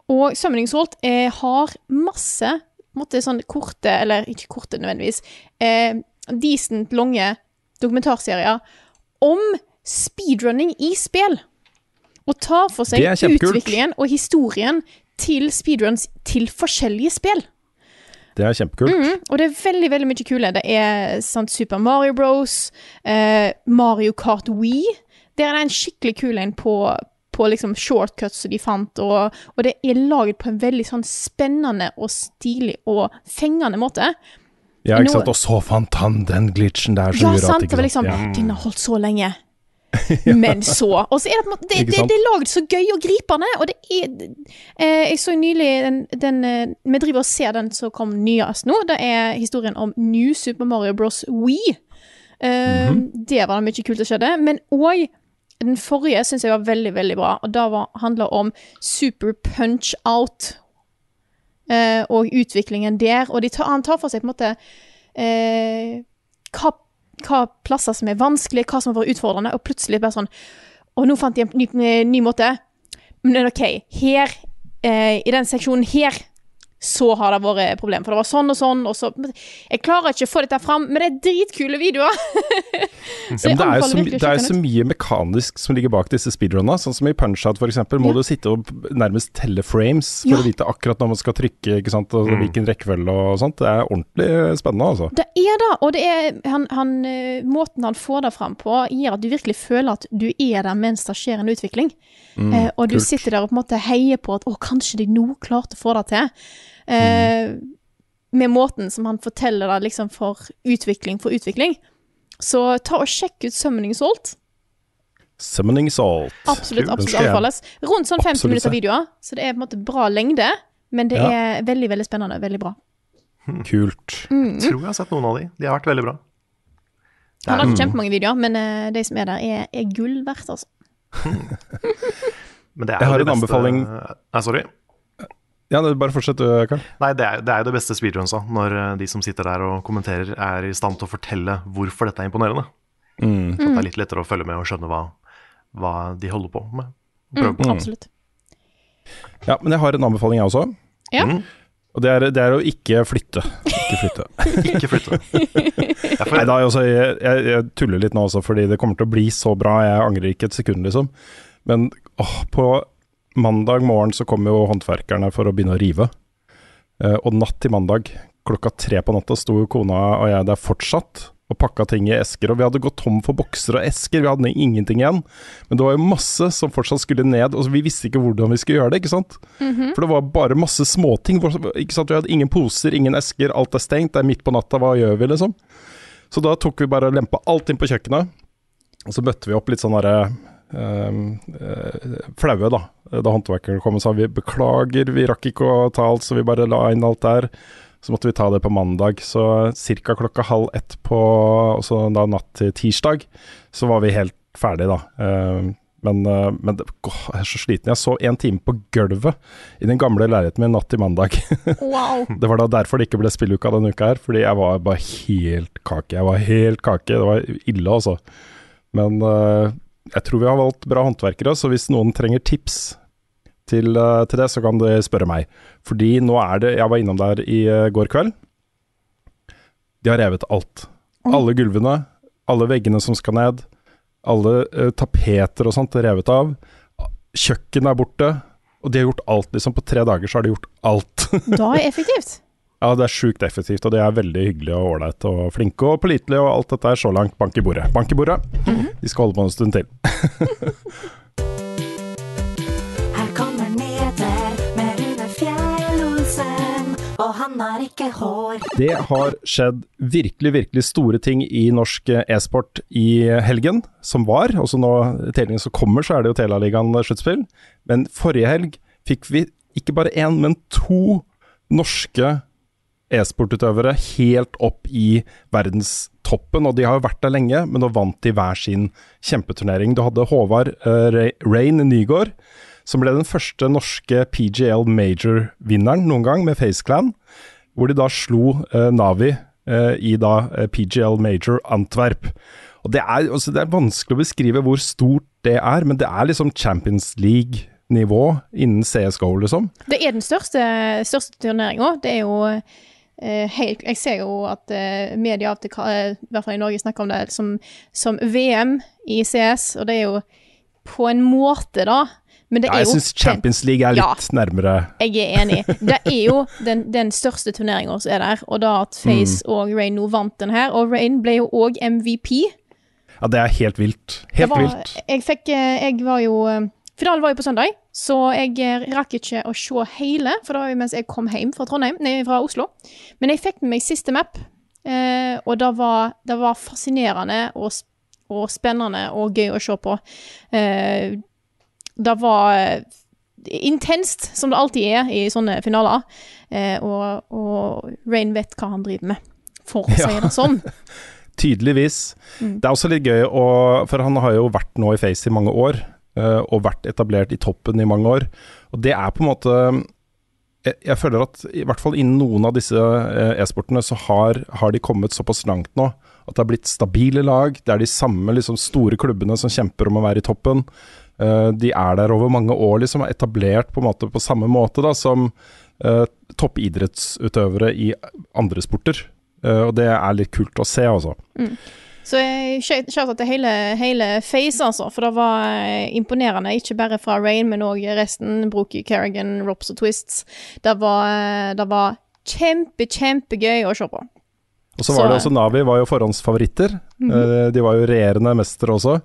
Og Summoning Salt har masse måtte, sånn korte, eller ikke korte nødvendigvis, eh, decent lange dokumentarserier om speedrunning i spill. Og tar for seg utviklingen og historien til speedruns til forskjellige spill. Det er kjempekult. Mm, og det er veldig veldig mye kule. Det er sant, Super Mario Bros, eh, Mario Kart Wii. Der er det en skikkelig kul en på, på liksom shortcuts som de fant, og, og det er laget på en veldig sånn spennende og stilig og fengende måte. Ja, ikke sant. Og så fant han den glitchen der som Ja, gjorde sant. at ikke var liksom sant? Den har holdt så lenge. Men så Og så er det på en måte Det, det, det er laget så gøy og gripende, og det er eh, Jeg så nylig den, den eh, Vi driver og ser den som kom nyest nå. Det er historien om New Super Mario Bros. Wii. Eh, Mhm. Det var det mye kult som skjedde. Men òg Den forrige syns jeg var veldig, veldig bra, og det handla om Super Punch Out. Eh, og utviklingen der. Og de tar, han tar for seg på en måte eh, hva, hva plasser som er vanskelig, hva som har vært utfordrende, og plutselig bare sånn Og nå fant de en ny, ny måte. Men OK, her, eh, i den seksjonen her, så har det vært problem. For det var sånn og sånn, og så Jeg klarer ikke å få dette fram, men det er dritkule videoer! ja, det er jo så, det er så mye mekanisk som ligger bak disse speedrunna. Sånn som i Punch-Out f.eks. må Ja. du sitte og nærmest telle frames for Ja. å vite akkurat når man skal trykke, ikke sant, og hvilken rekkefølge og sånt. Det er ordentlig spennende, altså. Det er det, og det er han, han, eh, måten han får det fram på, gjør at du virkelig føler at du er der mens det skjer en utvikling. eh, og du kult. sitter der og på en måte heier på at å, kanskje de nå klarte å få det til. Eh, Med måten som han forteller det liksom for utvikling for utvikling. Så ta og sjekk ut Summoning Salt. Summoning Salt. Absolutt, absolutt anbefales. Rundt sånn 50 absolutt minutter videoer, så det er på en måte bra lengde. Men det Ja. er veldig, veldig spennende. Veldig bra. Kult. Mm. Tror jeg har sett noen av de. De har vært veldig bra. Han har ikke kjempemange videoer, men eh, de som er der, er, er gull verdt, altså. Men det er Jeg har en beste- anbefaling. Nei, sorry. Ja, det- bare fortsett du, Karl. Nei, det er, det er jo det beste speedrunsa, når eh, de som sitter der og kommenterer, er i stand til å fortelle hvorfor dette er imponerende. Mm. Så det er litt lettere å følge med og skjønne hva, hva de holder på med. Prøve på. Mm, absolutt. Ja, men jeg har en anbefaling, jeg også. Ja. Mm. Og det er, det er å ikke flytte. Ikke flytte. Ikke flytte. Nei da, jeg, jeg, jeg tuller litt nå også, fordi det kommer til å bli så bra. Jeg angrer ikke et sekund, liksom. Men åh, på mandag morgen så kommer jo håndverkerne for å begynne å rive. Eh, og natt til mandag, klokka tre på natta, sto kona og jeg der fortsatt og pakka ting i esker. Og vi hadde gått tom for bokser og esker, vi hadde ingenting igjen. Men det var jo masse som fortsatt skulle ned, og vi visste ikke hvordan vi skulle gjøre det, ikke sant. For det var bare masse småting. Ikke sant? Vi hadde ingen poser, ingen esker, alt er stengt, det er midt på natta, hva gjør vi, liksom? Så da tok vi bare og lempa alt inn på kjøkkenet. Og så møtte vi opp litt sånn derre øh, øh, flaue, da. Da håndverkeren kom og sa vi beklager, vi rakk ikke å ta alt, så vi bare la inn alt der. Så måtte vi ta det på mandag. Så ca. klokka halv ett på også da natt til tirsdag, så var vi helt ferdige, da. Ehm, men, eh, men det, jeg er så sliten. Jeg så en time på gulvet i den gamle leiligheten min natt til mandag. Wow. Det var da derfor det ikke ble spilluka denne uka her, fordi jeg var bare helt kake. Jeg var helt kake, det var ille altså. Men eh, jeg tror vi har valgt bra håndverkere, så hvis noen trenger tips til, eh, til det, så kan du spørre meg. Fordi nå er det Jeg var innom der i eh, går kveld. De har revet alt. Alle gulvene, alle veggene som skal ned, alle uh, tapeter og sånt er revet av. Kjøkkenet er borte. Og de har gjort alt, liksom. På tre dager så har de gjort alt. Da er effektivt. Ja, det er sjukt effektivt, og de er veldig hyggelige og ålreite og flinke og pålitelige, og alt dette er så langt bank i bordet. Bank i bordet. De skal holde på en stund til. og han har ikke hår. Det har skjedd virkelig, virkelig store ting i norsk eh, e-sport i helgen, som var. Også nå tellingen som kommer, så er det jo Telialigaen sluttspill. Men forrige helg fikk vi ikke bare én, men to norske e-sportutøvere helt opp i verdenstoppen. Og de har jo vært der lenge, men nå vant de hver sin kjempeturnering. Du hadde Håvard uh, Rein Nygaard, som ble den første norske PGL Major-vinneren noen gang, med FaceClan. Hvor de da slo eh, Navi eh, i da eh, PGL Major Antwerp. Og det er, altså, det er vanskelig å beskrive hvor stort det er, men det er liksom Champions League-nivå innen CSGO, liksom. Det er den største, største turneringa. Det er jo eh, helt Jeg ser jo at eh, media eh, i hvert fall i Norge, snakker om det som, som VM i CS, og det er jo på en måte, da. Men det Ja, er jeg syns Champions League er Ja. litt nærmere Jeg er enig. Det er jo den, den største turneringa som er der, og da at Face og Rain nå vant den her. Og Rain ble jo òg MVP. Ja, det er helt vilt. Helt var, vilt. Jeg fikk eh, Jeg var jo eh, Finalen var jo på søndag, så jeg eh, rakk ikke å se hele, for det var jo mens jeg kom hjem fra Trondheim, nei, fra Oslo. Men jeg fikk med meg siste map, eh, og det var, det var fascinerende og, og spennende og gøy å se på. Det var eh, intenst, som det alltid er i sånne finaler, eh, og, og Rain vet hva han driver med, for å si Ja. det sånn. Tydeligvis. Mm. Det er også litt gøy å For han har jo vært nå i Face i mange år, eh, og vært etablert i toppen i mange år. Og det er på en måte jeg, jeg føler at i hvert fall innen noen av disse eh, e-sportene så har, har de kommet såpass langt nå at det har blitt stabile lag. Det er de samme liksom, store klubbene som kjemper om å være i toppen. Eh, de er der over mange år, liksom, er etablert på, måte, på samme måte da, som uh, toppidrettsutøvere i andre sporter. Uh, og det er litt kult å se, altså. Mm. Så shout-out til hele, hele Face, altså. For det var imponerende. Ikke bare fra Rain, men òg resten. Brookie, Kerrigan, Rops og Twists. Det var, det var kjempe, kjempegøy å se på. Og så var det også Navi var jo forhåndsfavoritter. Mm -hmm. De var jo regjerende mestere også.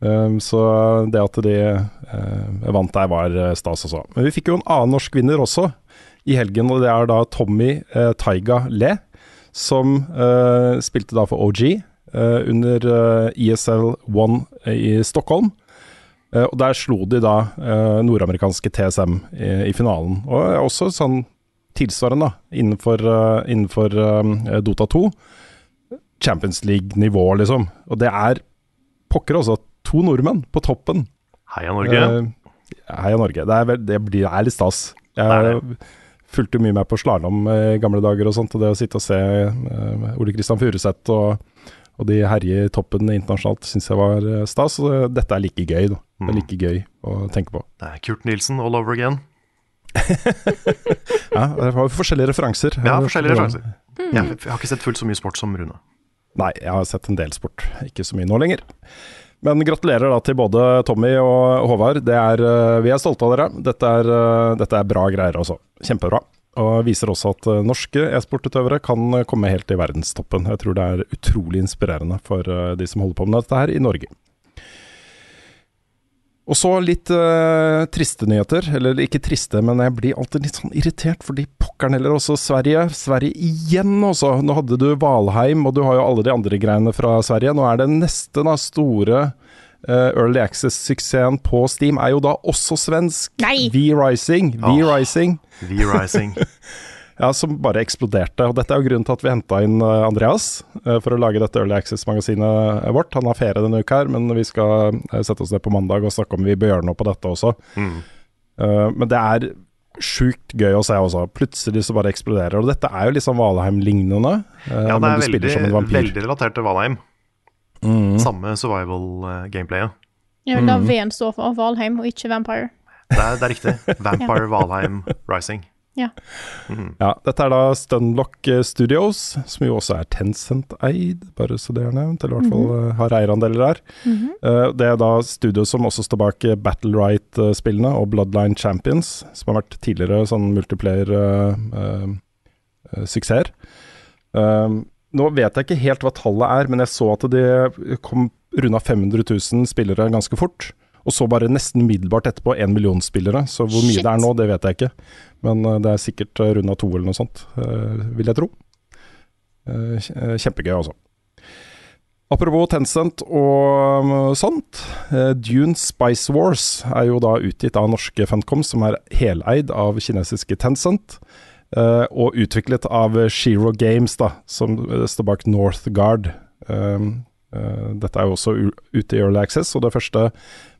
Um, Så det at de uh, vant der, var eh, stas også. Men vi fikk jo en annen norsk vinner også i helgen, og det er da Tommy uh, Taiga Le, som uh, spilte da for OG under ESL One i Stockholm. Og der slo de da nordamerikanske TSM i, i finalen. Og også sånn tilsvarende da, innenfor, innenfor Dota 2. Champions League-nivå, liksom. Og det er pokker også to nordmenn på toppen. Heia Norge. Uh, heia Norge. Det er, det blir, det er litt stas. Jeg fulgte mye med på slalåm i gamle dager og sånt, og det å sitte og se uh, Ole Kristian Furuseth og, og de herje i toppen internasjonalt syns jeg var eh, stas. Og dette er like gøy, da. Det er like gøy å tenke på. Det er Kurt Nilsen all over again. Ja, det var forskjellige referanser. Ja, forskjellige referanser. Mm. Jeg, jeg har ikke sett fullt så mye sport som Rune. Nei, jeg har sett en del sport, ikke så mye nå lenger. Men gratulerer da til både Tommy og Håvard. Er, eh, vi er stolte av dere. Dette er, eh, dette er bra greier, altså. Kjempebra. Og viser også at eh, norske e-sportutøvere kan komme helt i verdenstoppen. Jeg tror det er utrolig inspirerende for de som holder på med dette her i Norge. Og så litt uh, triste nyheter. Eller ikke triste, men jeg blir alltid litt sånn irritert, fordi pokkeren heller også Sverige. Sverige igjen, også. Nå hadde du Valheim, og du har jo alle de andre greiene fra Sverige. Nå er det neste da, store uh, Early Access-suksessen på Steam er jo da også svensk. Nei! V-Rising. V-Rising. V-Rising. Ja, som bare eksploderte. Og dette er jo grunnen til at vi henta inn eh, Andreas eh, for å lage dette Early Access-magasinet vårt. Han har ferie denne uka her, men vi skal eh, sette oss ned på mandag og snakke om vi bør gjøre noe på dette også. Mm. Eh, men det er sjukt gøy å se også. Plutselig så bare eksploderer. Og dette er jo sånn Valheim-lignende. Ja, det er veldig, som en veldig relatert til Valheim. Mm. Samme survival-gameplayet. Ja, da Mm. V-en står for Valheim, og ikke Vampire. Det, er- det er riktig. Vampire Valheim Rising. Ja. Mm. Ja, dette er da Stunlock eh, Studios, som jo også er Tencent-eid, bare så det er nevnt. Eller i hvert fall eh, har eierandeler der. Mhm. uh, det er da studio som også står bak Battle Right-spillene og Bloodline Champions, som har vært tidligere sånn multiplayer-suksesser. nå vet jeg ikke helt hva tallet er, men jeg så at det kom runda 500 000 spillere ganske fort. Og så bare nesten umiddelbart etterpå én million spillere. Så hvor mye Shit. det er nå, det vet jeg ikke. Men eh, det er sikkert uh, runda to eller noe sånt, eh, vil jeg tro. Eh, eh, kjempegøy, altså. Apropos Tencent og sånt. eh, Dune Spice Wars er jo da utgitt av norske Funcom, som er heleid av kinesiske Tencent. eh, og utviklet av Shiro Games, da, som eh, står bak Northgard. Eh, dette er jo også ute i Early Access, og det første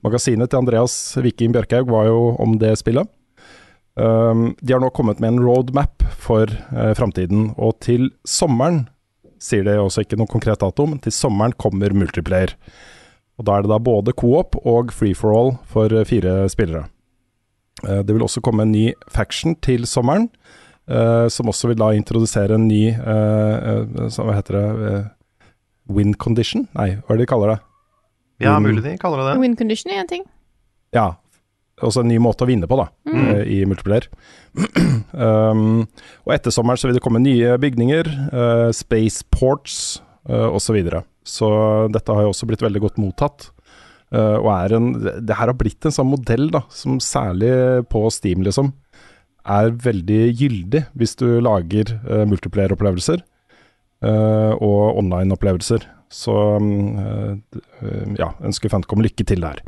magasinet til Andreas Viking Bjørkhaug var jo om det spillet. Um, de har nå kommet med en roadmap for uh, framtiden, og til sommeren sier det også ikke noe konkret dato, men til sommeren kommer multiplayer. Og Da er det da både co-op og free for all for eh, fire spillere. Eh, det vil også komme en ny faction til sommeren, eh, som også vil da introdusere en ny eh, eh, Hva heter det? Eh, win condition? Nei, hva er det de kaller det? Ja, mulig de kaller det det. Wind condition er en ting. Ja, også en ny måte å vinne på, da, Mm. eh, i multiplier. um, og etter sommeren så vil det komme nye bygninger, uh, spaceports uh, osv. Så, videre. så dette har jo også blitt veldig godt mottatt. Uh, og er en Det her har blitt en sånn modell, da, som særlig på Steam, liksom, er veldig gyldig hvis du lager uh, multiplier-opplevelser. eh, og online-opplevelser. Så um, eh, eh, ja, ønsker Funcom lykke til der.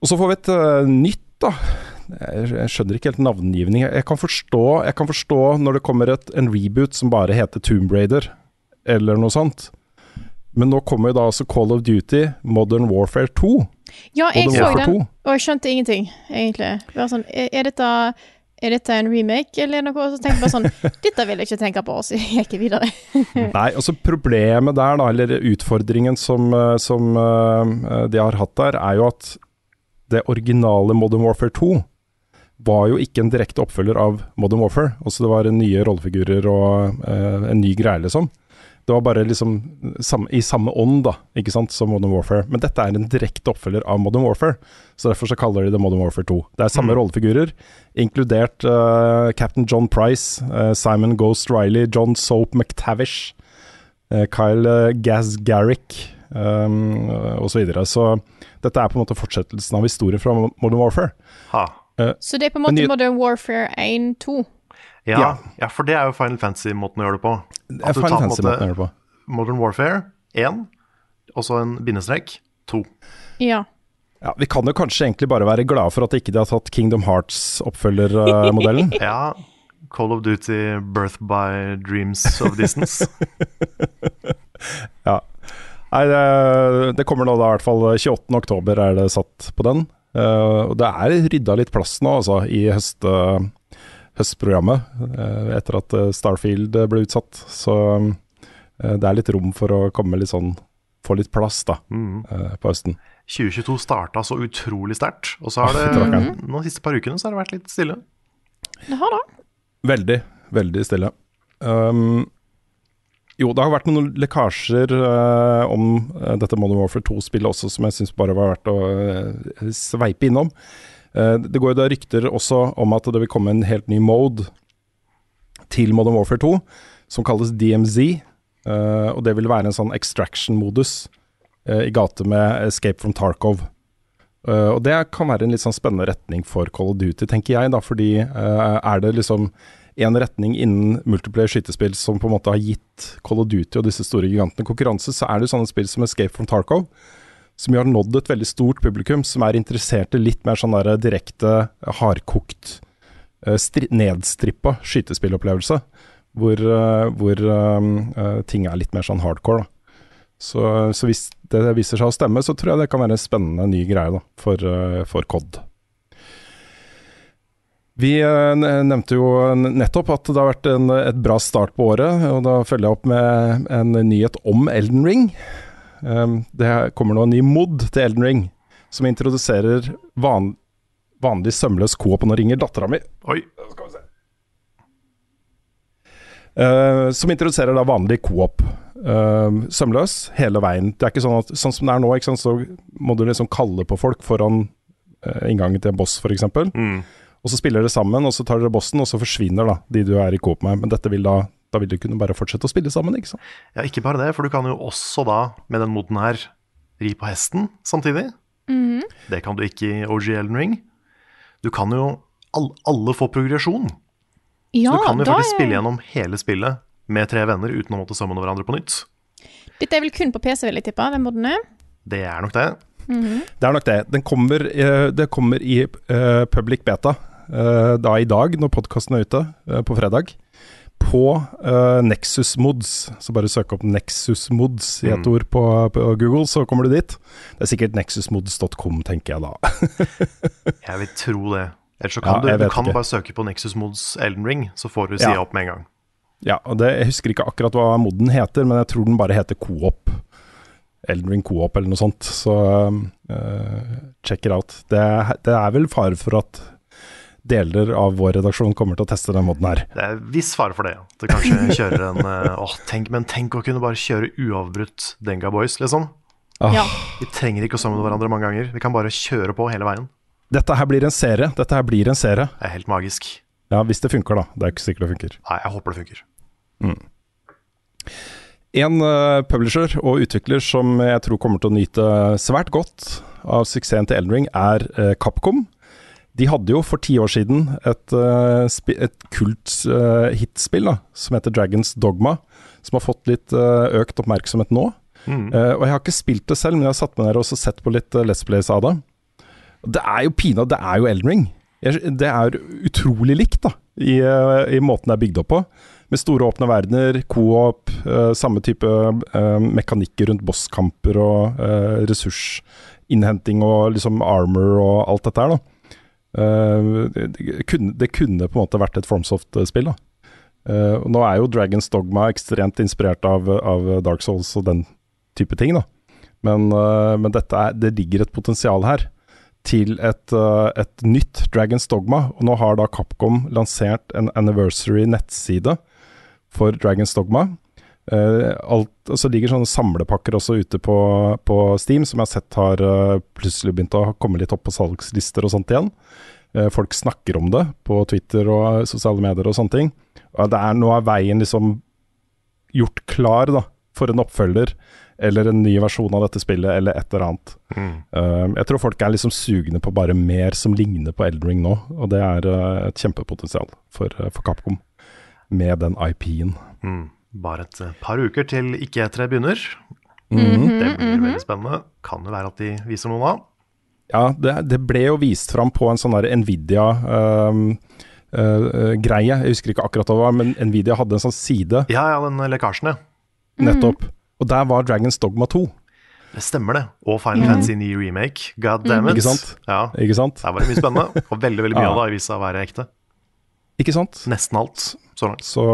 Og så får vi et eh, nytt, da. Jeg, skjønner ikke helt navngivning. Jeg kan forstå, jeg kan forstå når det kommer et, en reboot som bare heter Tomb Raider. eller noe sånt. Men nå kommer da altså Call of Duty Modern Warfare 2. Ja, jeg Modern så den, og jeg skjønte ingenting, egentlig. Sånn, er, er, dette, er dette en remake, eller noe? Så tenkte jeg bare sånn Dette vil jeg ikke tenke på, så jeg ikke videre. Nei, altså problemet der, da, eller utfordringen som, eh, som eh, de har hatt der, er jo at det originale Modern Warfare 2 var jo ikke en direkte oppfølger av Modern Warfare. Altså det var nye rollefigurer og eh, en ny greie, liksom. Det var bare liksom sam, i samme ånd, da, ikke sant, som Modern Warfare. Men dette er en direkte oppfølger av Modern Warfare, så derfor så kaller de det Modern Warfare 2. Det er samme rollefigurer, inkludert uh, Captain John Price, uh, Simon Ghost Riley, John Soap McTavish, uh, Kyle uh, Gaz Garrick um, og så videre. Så dette er på en måte fortsettelsen av historien fra Modern Warfare. Ha. Så det er på en måte Modern Warfare 1-2. Ja, Ja. ja, for det er jo Final Fantasy-måten å gjøre det på. Det At er du tar å måte gjøre det på. Modern Warfare 1, og så en bindestrek 2. Ja. Ja, vi kan jo kanskje egentlig bare være glade for at ikke de har tatt Kingdom Hearts-oppfølgermodellen. Ja, Call of Duty Birth by Dreams of Distance. ja. Nei, det, det kommer nå da i hvert fall 28. oktober er det satt på den. Uh, og det er rydda litt plass nå, altså, i høst, eh, høstprogrammet. eh, etter at eh, Starfield eh, ble utsatt. Så eh, det er litt rom for å komme litt sånn Få litt plass, da, Mm. eh, på høsten. 2022 starta så utrolig sterkt, og så har det nå de siste par ukene så har det vært litt stille. Det har det. Veldig, veldig stille. Um, jo, det har vært noen lekkasjer uh, om dette Modern Warfare 2-spillet også, som jeg syns bare var verdt å uh, sveipe innom. Eh, det går jo da rykter også om at det vil komme en helt ny mode til Modern Warfare 2, som kalles DMZ. eh, og det vil være en sånn extraction-modus eh, i gate med Escape from Tarkov. Uh, og det kan være en litt sånn spennende retning for Call of Duty, tenker jeg, da, fordi uh, er det liksom en retning innen multiplayer skytespill som på en måte har gitt Call of Duty og disse store gigantene konkurranse, så er det sånne spill som Escape from Tarkov, som jo har nådd et veldig stort publikum, som er interessert i litt mer sånn der direkte, hardkokt, eh, nedstrippa skytespillopplevelse, hvor, eh, hvor eh, ting er litt mer sånn hardcore. da. Så, så hvis det viser seg å stemme, så tror jeg det kan være en spennende ny greie da, for, for COD. Vi nevnte jo nettopp at det har vært en, et bra start på året, og da følger jeg opp med en nyhet om Elden Ring. Um, det kommer nå en ny mod til Elden Ring, som introduserer van, vanlig sømløs coop. Nå ringer dattera mi. Oi. Skal vi se. Uh, som introduserer da vanlig coop. Uh, sømløs hele veien. Det er ikke sånn at Sånn som det er nå, sant, så må du liksom kalle på folk foran uh, inngangen til en boss, f.eks. Mm. Og så spiller dere sammen, og så tar dere bossen, og så forsvinner da de du er i coop med. Men dette vil da da vil du kunne bare fortsette å spille sammen, ikke sant. Ja, ikke bare det, for du kan jo også da, med den moden her, ri på hesten samtidig. Mhm. Det kan du ikke i OG Elden Ring. Du kan jo all, Alle får progresjon. Ja, så du kan jo faktisk er- spille gjennom hele spillet med tre venner uten å måtte summone hverandre på nytt. Dette er vel kun på PC, vil jeg tippe, den moden er. Det er nok det. Det er nok det. Den kommer, eh, det kommer i uh, public beta uh, da i dag, når podkasten er ute, uh, på fredag. På uh, Nexus Mods. Så bare søk opp Nexus Mods i et Mm. ord på, på Google, så kommer du dit. Det er sikkert nexusmods.com, tenker jeg da. Jeg vil tro det. Ellers så kan ja, du, du kan bare søke på Nexus Mods Elden Ring, så får du sida Ja. opp med en gang. Ja, og det, Jeg husker ikke akkurat hva moden heter, men jeg tror den bare heter Coop. Elden Ring Coop eller noe sånt. Så uh, check it out. Det, det er vel fare for at deler av vår redaksjon kommer til å teste den moden her. Det er viss fare for det. At du kanskje kjører en eh, åh, tenk, Men tenk å kunne bare kjøre uavbrutt Denga Boys, liksom. Ah. Ja. Vi trenger ikke å summone hverandre mange ganger. Vi kan bare kjøre på hele veien. Dette her blir en serie. Dette her blir en serie. Det er helt magisk. Ja, hvis det funker, da. Det er ikke sikkert det funker. Nei, jeg håper det funker. En uh, publisher og utvikler som jeg tror kommer til å nyte svært godt av suksessen til Elden Ring, er uh, Capcom. De hadde jo for ti år siden et, uh, et kult eh, hitspill da, som heter Dragons Dogma, som har fått litt eh, økt oppmerksomhet nå. Mm. Eh, og Jeg har ikke spilt det selv, men jeg har satt meg ned og sett på litt Let's Plays av det. Det er jo pina, det er jo Elden Ring. Det er utrolig likt da, i, eh, i måten det er bygd opp på. med store åpne verdener, co-op, eh, samme type eh, mekanikker rundt bosskamper og eh, ressursinnhenting og liksom armor og alt dette her, da. Eh, det, kunne, det kunne på en måte vært et Formsoft-spill, da. Uh, nå er jo Dragons Dogma ekstremt inspirert av, av Dark Souls og den type ting, da. Men, uh, men er, det ligger et potensial her til et, uh, et nytt Dragons Dogma. Og nå har da Capcom lansert en anniversary nettside for Dragons Dogma. Uh, alt, så ligger sånne samlepakker også ute på, på Steam, som jeg har sett har uh, plutselig begynt å komme litt opp på salgslister og sånt igjen. Uh, folk snakker om det på Twitter og sosiale medier og sånne ting. Og det er, nå er veien liksom gjort klar da, for en oppfølger, eller en ny versjon av dette spillet, eller et eller annet. Mm. jeg tror folk er liksom sugne på bare mer som ligner på Eldring nå, og det er et kjempepotensial for, for Capcom med den IP-en. Mm. Bare et eh, par uker til ikke-E3 begynner. -hmm, Det blir veldig spennende. Kan det være at de viser noen av? Ja, det, det ble jo vist fram på en sånn der Nvidia-greie. jeg husker ikke akkurat hva det var, men Nvidia hadde en sånn side. Ja, ja, den lekkasjen, ja. Nettopp. Og der var Dragons Dogma 2. Det stemmer, det. Og Final Fantasy 9 Remake. God damn it. Ikke sant? Ja, Ikke sant? Der var det mye spennende. Og veldig veldig mye Ja. av det har vist seg å være ekte. Ikke sant? Nesten alt så langt. Så,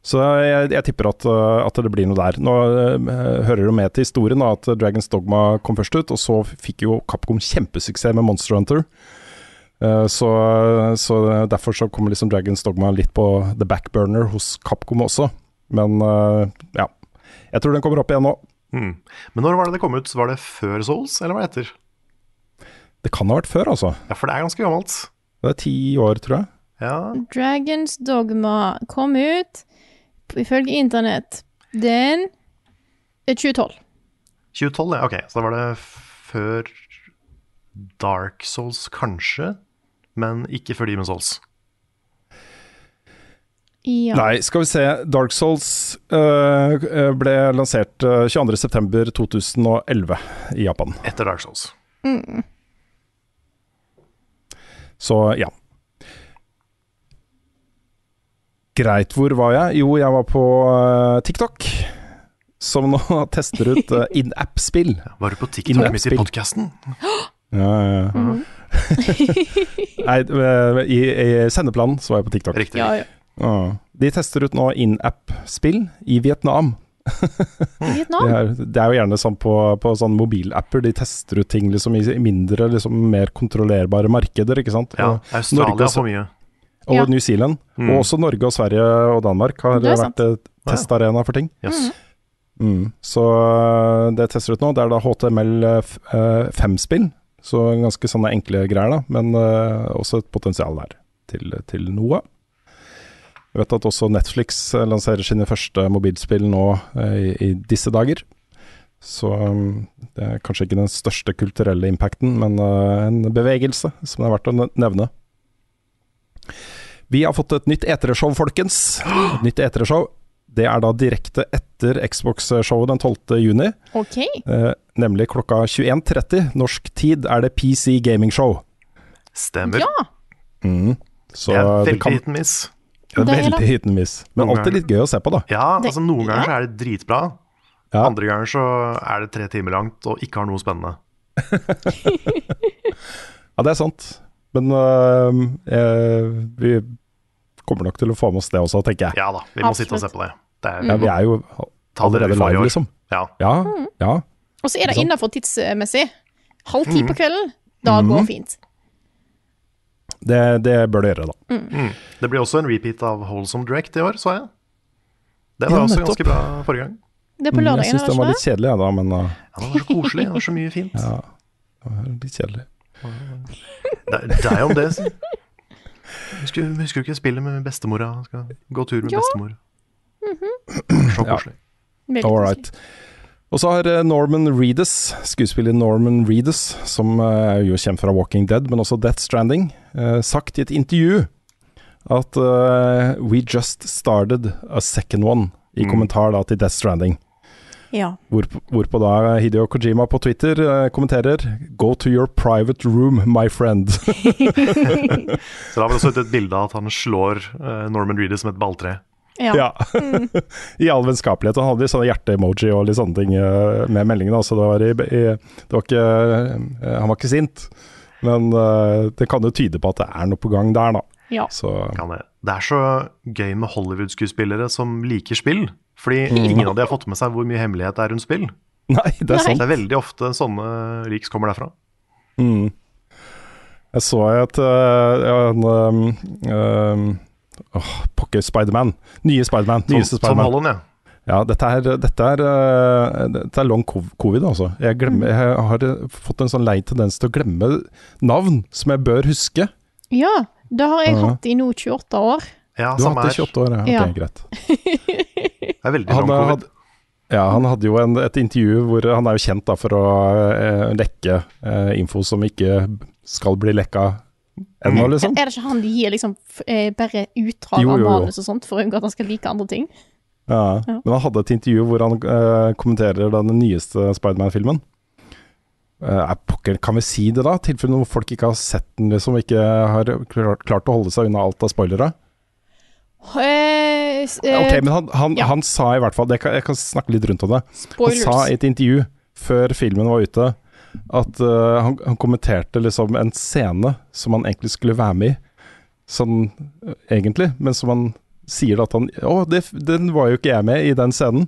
så jeg, jeg tipper at, uh, at det blir noe der. Nå uh, hører det med til historien da, at Dragons Dogma kom først ut, og så fikk jo Capcom kjempesuksess med Monster Hunter. Uh, så, så derfor så kommer liksom Dragons Dogma litt på the backburner hos Capcom også. Men ja, jeg tror den kommer opp igjen nå. Mm. Men når var det det kom ut? Var det før Souls, eller var det etter? Det kan ha vært før, altså. Ja, for det er ganske gammelt. Det er ti år, tror jeg. Ja, Dragons Dogma kom ut, ifølge internett, den er 2012. 2012, ja. Ok, så da var det før Dark Souls, kanskje, men ikke før Demon Souls. Ja. Nei, skal vi se. Dark Souls øh, ble lansert øh, 22.9.2011 i Japan. Etter Dark Souls. Mm. Så ja. Greit, hvor var jeg? Jo, jeg var på øh, TikTok. Som nå tester ut øh, in-app-spill. Var du på TikTok midt i podkasten? Ja, ja, ja. Nei, øh, i, i sendeplanen så var jeg på TikTok. Riktig. Ja, ja. De tester ut nå in-app-spill i Vietnam. Vietnam? Det er, det er jo gjerne sånn på, på sånn mobilapper, de tester ut ting liksom i mindre, liksom mer kontrollerbare markeder, ikke sant. Ja, Australia Norge får mye. Og Ja. New Zealand. Mm. Og også Norge og Sverige og Danmark har Det sant. vært eh, testarena for ting. Yes. Mm. Så eh, det tester ut nå. Det er da HTML5-spill. Så ganske sånne enkle greier, da. Men eh, også et potensial der til, til noe. Jeg vet at også Netflix eh, lanserer sine første mobilspill nå eh, i, i disse dager. Så um, det er kanskje ikke den største kulturelle impacten, men eh, en bevegelse som det er verdt å ne- nevne. Vi har fått et nytt etereshow, folkens. Et nytt etereshow. Det er da direkte etter Xbox-showet den 12. juni. OK. Eh, nemlig klokka 21.30 norsk tid er det PC Gaming Show. Stemmer. Ja! Mm. Så det er veldig kan, hit and miss. det er Det er veldig hit and miss. Men Noen alltid ganger. litt gøy å se på, da. Ja, altså Noen ganger så er det dritbra. Ja. Andre ganger så er det tre timer langt og ikke har noe spennende. Ja, det er sant. Men øh, eh, vi kommer nok til å få med oss det også, tenker jeg. Ja da, vi må Absolutt. sitte og se på det. det er, Ja, vi er jo allerede live, år. liksom. Ja. Ja, ja. Og så er det innafor tidsmessig. Halv ti Mm. på kvelden. Da går fint. Det, det bør det gjøre, da. Mm. Det blir også en repeat av Wholesome Direct i år, så jeg. Det var Ja, også ganske bra forrige gang. Det er på Mm, lørdagen, jeg syns den var litt kjedelig, jeg, da, men uh... Ja, det var så koselig. Det var så mye fint. ja, det var litt kjedelig. Det, det er jo om det. si. Husker, husker du ikke spillet med bestemora? Skal gå tur med Ja. bestemor. Så koselig. Veldig All koselig. right. Og så har eh, Norman Reedus, skuespiller Norman Reedus, som eh, er jo kjent fra Walking Dead, men også Death Stranding, eh, sagt i et intervju at eh, We just started a second one, i Mm. kommentar da til Death Stranding. Ja. Hvorpå, hvorpå da Hideo Kojima på Twitter eh, kommenterer Go to your private room, my friend. Så da har vi også et bilde av at han slår eh, Norman Reedus med et balltre. Ja. Ja. I all vennskapelighet. Han hadde sånne hjerte-emoji og litt sånne ting eh, med meldingene. Så det var, i, i, det var ikke Han var ikke sint. Men det kan jo tyde på at det er noe på gang der, da. Ja. Så det. det er så gøy med Hollywood-skuespillere som liker spill. Fordi ingen av de har fått med seg hvor mye hemmelighet det er rundt spill. Nei, det er sant. Det er veldig ofte sånne leaks kommer derfra. Mm. Jeg så et uh, en um, um, åh, Pokker Spiderman. Nye Spiderman. Tom, Nyeste Spiderman. Ja. Ja, dette er, dette er, uh, dette er long covid, altså. Jeg, glemmer, jeg har fått en sånn lei tendens til å glemme navn som jeg bør huske. ja, det har jeg Ja. hatt i nå 28 år. Ja, Du har hatt det i 28 år, ja. Okay, Ok, greit. Det er veldig Han, uh, covid. ja, han hadde jo en, et intervju hvor han er jo kjent da, for å eh, lekke eh, info som ikke skal bli lekka ennå, liksom. Er det ikke han de gir liksom f- eh, bare utdrag av manus og sånt for å unngå at han skal like andre ting? Ja, men han hadde et intervju hvor han eh, kommenterer den nyeste Spiderman-filmen. Eh, pokker, kan vi si det, da? I tilfelle folk ikke har sett den, liksom, ikke har klart, klart å holde seg unna alt av spoilere. Eh, eh, Ok, men han, han, ja. han sa i hvert fall det kan, Jeg kan snakke litt rundt om det. Han sa i et intervju før filmen var ute, at uh, han, han kommenterte liksom en scene som han egentlig skulle være med i. Sånn egentlig, men som han sier at han Å, det, den var jo ikke jeg med i den scenen.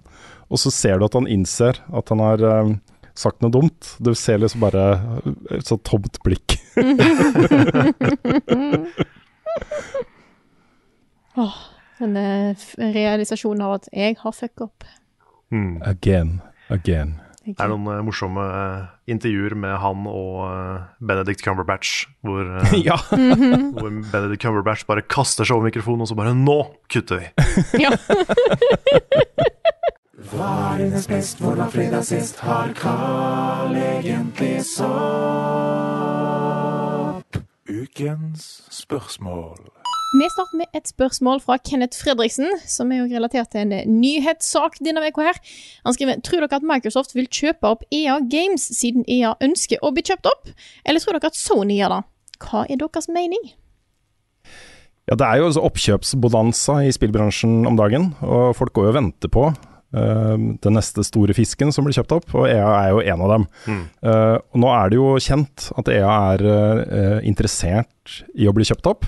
Og så ser du at han innser at han har eh, sagt noe dumt. Du ser liksom bare et sånt tomt blikk. Åh, en realisasjon realisasjonen av at jeg har fucka opp. Mm. Again, again. Det er noen eh, morsomme eh, intervjuer med han og eh, Benedict Cumberbatch, hvor, eh, ja. hvor Benedict Cumberbatch bare kaster seg over mikrofonen, og så bare Nå kutter vi! Ja. Hva er dines best, hvor var fredag sist? Har Carl egentlig sopp? Ukens spørsmål. Vi starter med et spørsmål fra Kenneth Fredriksen, som er jo relatert til en eh, nyhetssak denne uka her. Han skriver Tror dere at Microsoft vil kjøpe opp EA Games, siden EA ønsker å bli kjøpt opp? Eller tror dere at Sony gjør det? Hva er deres mening? Ja, det er jo altså oppkjøpsbonanza i spillbransjen om dagen, og folk går jo og venter på Uh, den neste store fisken som blir kjøpt opp, og EA er jo en av dem. Eh, og nå er det jo kjent at EA er uh, interessert i å bli kjøpt opp.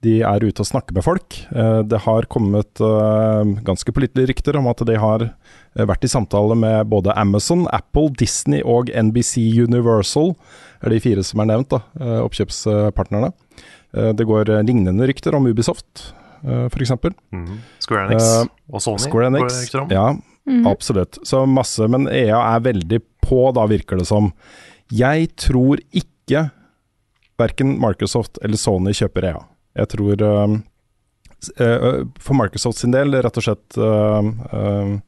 De er ute og snakker med folk. Eh, det har kommet eh, ganske pålitelige rykter om at de har eh, vært i samtale med både Amazon, Apple, Disney og NBC Universal. er de fire som er nevnt, da, eh, oppkjøpspartnerne. Eh, Det går lignende rykter om Ubisoft, f.eks. Mhm. Square Enix uh, og Sony Square går Enix. det rykter om. Ja, absolutt. Så masse. Men EA er veldig på, da virker det som. Jeg tror ikke verken Microsoft eller Sony kjøper EA. Jeg tror s- eh, For Microsoft sin del, rett og slett uh, um,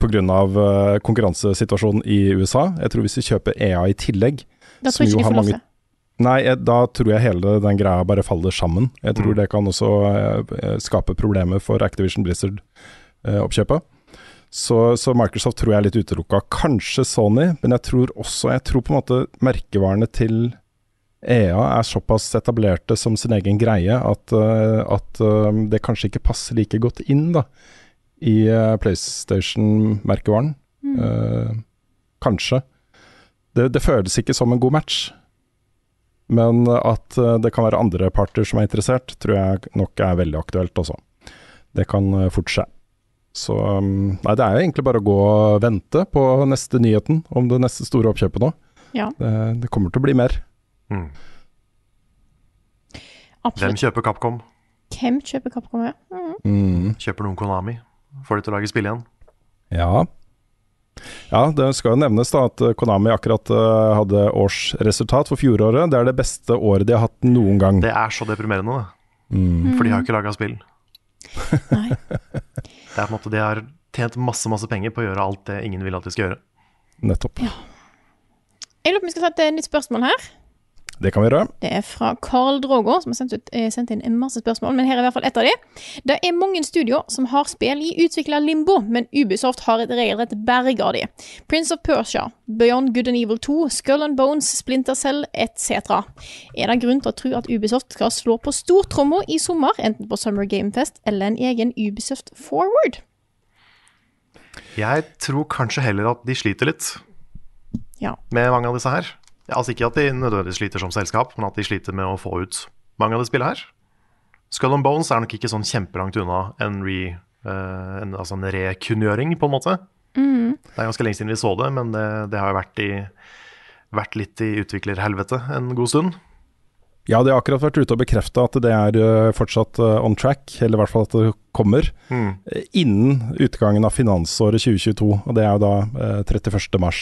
pga. Konkurransesituasjonen i USA. Jeg tror hvis vi kjøper EA i tillegg Da tror ikke de får mange-. Nei, jeg, da tror jeg hele den greia bare faller sammen. Jeg tror Mm. det kan også eh, skape problemer for Activision Blizzard-oppkjøpet. så, så Microsoft tror jeg er litt utelukka. Kanskje Sony, men jeg tror også Jeg tror på en måte merkevarene til EA er såpass etablerte som sin egen greie at, eh, at eh, det kanskje ikke passer like godt inn da i eh, PlayStation-merkevaren. Eh, kanskje. Det, det føles ikke som en god match. Men at det kan være andre parter som er interessert, tror jeg nok er veldig aktuelt også. Det kan fort skje. Så um, nei, det er jo egentlig bare å gå og vente på neste nyheten om det neste store oppkjøpet nå. Ja. Det, det kommer til å bli mer. Mm. Hvem kjøper Capcom? Hvem kjøper Capcom? Ja? Mm. Mm, Kjøper noen Konami? Får de til å lage spill igjen? ja. Ja, det skal jo nevnes da at Konami akkurat eh, hadde årsresultat for fjoråret. Det er det beste året de har hatt noen gang. Det er så deprimerende. Mm. For de har jo ikke laga spill. Nei. Det er på en måte De har tjent masse masse penger på å gjøre alt det ingen vil at de skal gjøre. Nettopp. Jeg lurer på om vi skal ta et nytt spørsmål her. Det kan vi gjøre. Det er fra Carl Drogo, som har sendt, ut, eh, sendt inn en masse spørsmål, men her er i hvert fall ett av de. Det er mange studier som har spill i utvikla limbo, men Ubisoft har et regelrett berg av de. Prince of Persia, Beyond Good and Evil 2, Skull and Bones, Splinter Cell etc. Er det grunn til å tro at Ubisoft skal slå på stortromma i sommer, enten på Summer Game Fest eller en egen Ubisoft Forward? Jeg tror kanskje heller at de sliter litt Ja. med mange av disse her. Ja, altså Ikke at de nødvendigvis sliter som selskap, men at de sliter med å få ut mange av de spillene her. Skull and Bones er nok ikke sånn kjempelangt unna en, re, uh, en, altså en rekunngjøring, på en måte. Det er ganske lenge siden vi så det, men det, det har jo vært, i, vært litt i utviklerhelvete en god stund. Ja, de har akkurat vært ute og bekrefta at det er eh, fortsatt eh, on track, eller i hvert fall at det kommer, Mm. innen utgangen av finansåret 2022. Og det er jo da eh, 31. mars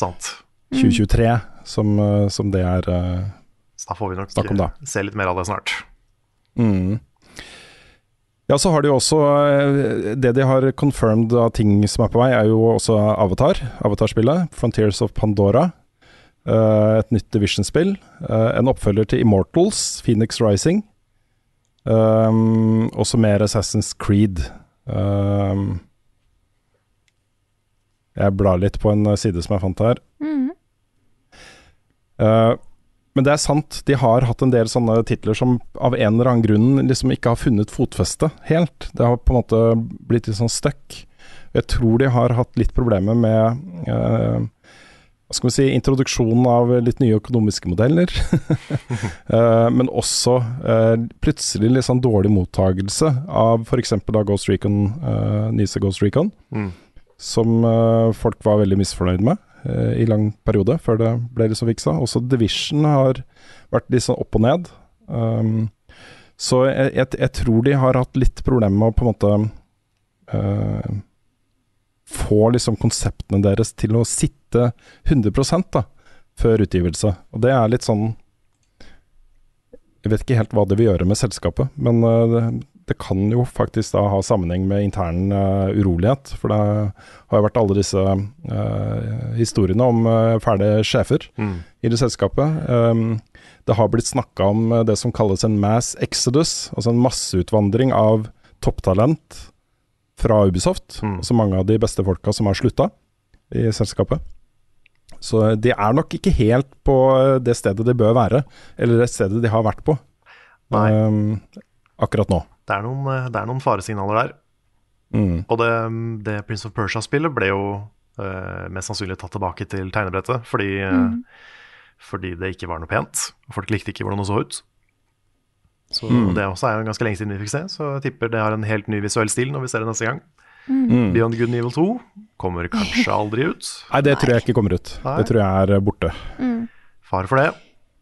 Sant. 2023 som, eh, som det er eh, Så da får vi nok Snakk om da. eh, se litt mer av det snart. Mm. Ja, så har de jo også Det de har confirmed av ting som er på vei, er jo også Avatar. Avatar-spillet. Frontiers of Pandora. Eh, et nytt Division-spill. En oppfølger til Immortals, Phoenix Rising. Um, også mer Assassin's Creed. Um, jeg blar litt på en side som jeg fant her. Mhm. Eh, men det er sant, de har hatt en del sånne titler som av en eller annen grunn liksom ikke har funnet fotfeste helt. Det har på en måte blitt litt sånn stuck. Jeg tror de har hatt litt problemer med uh, hva skal vi si, introduksjonen av litt nye økonomiske modeller. uh, men også uh, plutselig litt sånn dårlig mottagelse av f.eks. Ghost Recon, uh, Nise Ghost Recon Mm. som folk var veldig misfornøyd med eh, i lang periode, før det ble liksom fiksa. Også Division har vært litt sånn opp og ned. Um, så jeg, jeg, jeg tror de har hatt litt problemer med å på en måte eh, få liksom konseptene deres til å sitte 100% da, før utgivelse. Og det er litt sånn Jeg vet ikke helt hva det vil gjøre med selskapet, men eh, det, kan jo faktisk da ha sammenheng med intern uh, urolighet. For det har jo vært alle disse uh, historiene om uh, fæle sjefer Mm. i det selskapet. Um, det har blitt snakka om det som kalles en mass exodus, altså en masseutvandring av topptalent fra Ubisoft. Mm. Altså mange av de beste folka som har slutta i selskapet. Så de er nok ikke helt på det stedet de bør være, eller det stedet de har vært på um, akkurat nå. Det er noen, eh, det er noen faresignaler der. Mm. Og det, det Prince of Persia-spillet ble jo uh, mest sannsynlig tatt tilbake til tegnebrettet fordi, eh, fordi det ikke var noe pent. og Folk likte ikke hvordan det så ut. Så Mm. Det også er jo ganske lenge siden vi fikk se, så jeg tipper det har en helt ny visuell stil når vi ser det neste gang. Mm. Beyond Good and Evil 2 kommer kanskje aldri ut. Nei, det tror jeg ikke kommer ut. Nei. Det tror jeg er borte. Far for det.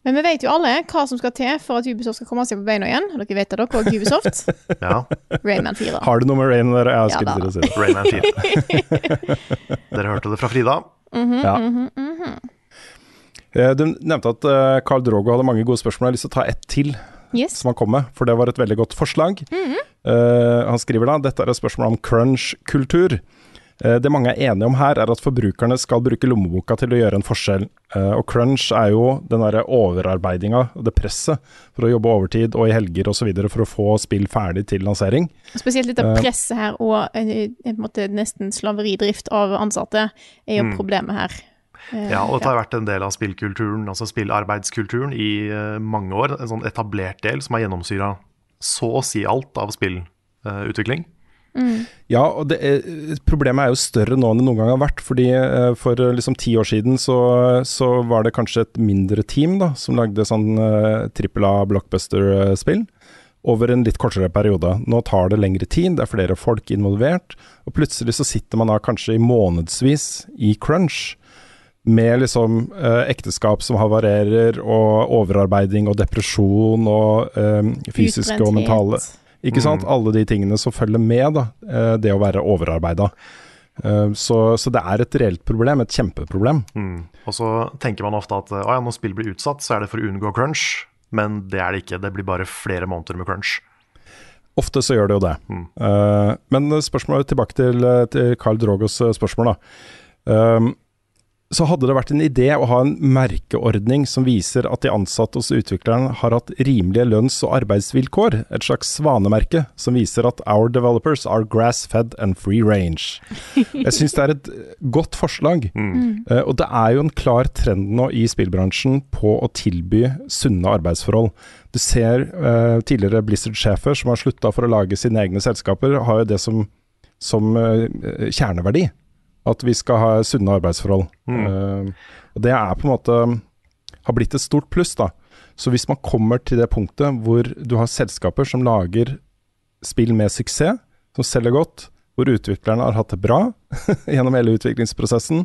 Men vi vet jo alle hva som skal til for at Ubisoft skal komme seg på beina igjen. Dere vet det, dere òg, Ubisoft. Ja. Rayman 4. Har du noe med Rain å gjøre? Jeg Ja da. si det. Rayman 4. Dere hørte det fra Frida. Ja. Eh, Du nevnte at eh, Carl Drogo hadde mange gode spørsmål. Jeg har lyst til å ta ett til Yes. som han kom med, for det var et veldig godt forslag. Eh, han skriver da dette er et spørsmål om crunch-kultur. Eh, det mange er enige om her, er at forbrukerne skal bruke lommeboka til å gjøre en forskjell. Eh, og crunch er jo den derre overarbeidinga, det presset, for å jobbe overtid og i helger osv. for å få spill ferdig til lansering. Spesielt litt av Eh. presset her, og en måte nesten slaveridrift av ansatte, er jo Mm. problemet her. Ja, og dette har vært en del av spillkulturen, altså spillarbeidskulturen, i mange år. En sånn etablert del som har gjennomsyra så å si alt av spillutvikling. Ja, og det er, problemet er jo større nå enn det noen gang har vært. fordi eh, For eh, liksom ti år siden så, så var det kanskje et mindre team da, som lagde sånn uh, trippel A blockbuster-spill over en litt kortere periode. Nå tar det lengre tid, det er flere folk involvert, og plutselig så sitter man da kanskje i månedsvis i crunch. Med liksom eh, ekteskap som havarerer, og overarbeiding og depresjon og eh, fysiske og mentale ikke sant? Alle de tingene som følger med da, eh, det å være overarbeida. Eh, Så, så det er et reelt problem, et kjempeproblem. Mm. Og så tenker man ofte at ja, når spill blir utsatt, så er det for å unngå crunch. Men det er det ikke. Det blir bare flere måneder med crunch. Ofte så gjør det jo det. Mm. Eh, men spørsmålet tilbake til, til Carl Drogos spørsmål, da. Så hadde det vært en idé å ha en merkeordning som viser at de ansatte hos utvikleren har hatt rimelige lønns- og arbeidsvilkår. Et slags svanemerke som viser at our developers are grass-fed and free range. Jeg syns det er et godt forslag. Eh, og det er jo en klar trend nå i spillbransjen på å tilby sunne arbeidsforhold. Du ser uh, tidligere Blizzard-sjefer som har slutta for å lage sine egne selskaper, har jo det som, som uh, kjerneverdi. At vi skal ha sunne arbeidsforhold. Eh, og det er på en måte har blitt et stort pluss, da. Så hvis man kommer til det punktet hvor du har selskaper som lager spill med suksess, som selger godt, hvor utviklerne har hatt det bra gjennom hele utviklingsprosessen,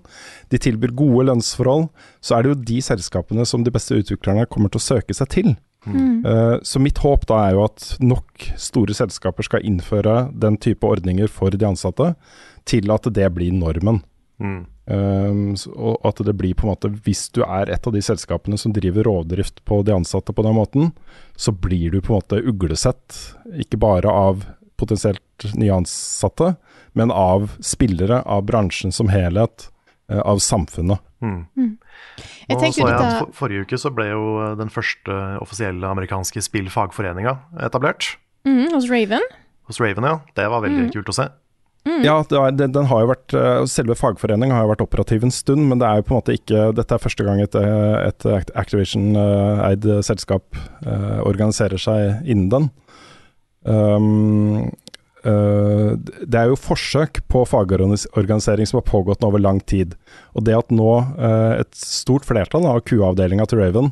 de tilbyr gode lønnsforhold, så er det jo de selskapene som de beste utviklerne kommer til å søke seg til. Eh, så mitt håp da er jo at nok store selskaper skal innføre den type ordninger for de ansatte, til at det blir normen. Um, og at det blir på en måte Hvis du er et av de selskapene som driver rovdrift på de ansatte på den måten, så blir du på en måte uglesett, ikke bare av potensielt nye ansatte, men av spillere, av bransjen som helhet, eh, av samfunnet. Jeg Nå tenker så jeg at for, Forrige uke så ble jo den første offisielle amerikanske spillfagforeninga etablert. Mm, hos Raven. Hos Raven, ja. Det var veldig kult å se. Ja, det den, har jo vært eh, Selve fagforeningen har jo vært operativ en stund, men det er jo på en måte ikke Dette er første gang et, eh, et Activision-eid selskap uh, organiserer seg innen den. Um, uh, det er jo forsøk på fagorganisering som har pågått over lang tid. Og det at nå uh, et stort flertall av Q-avdelinga til Raven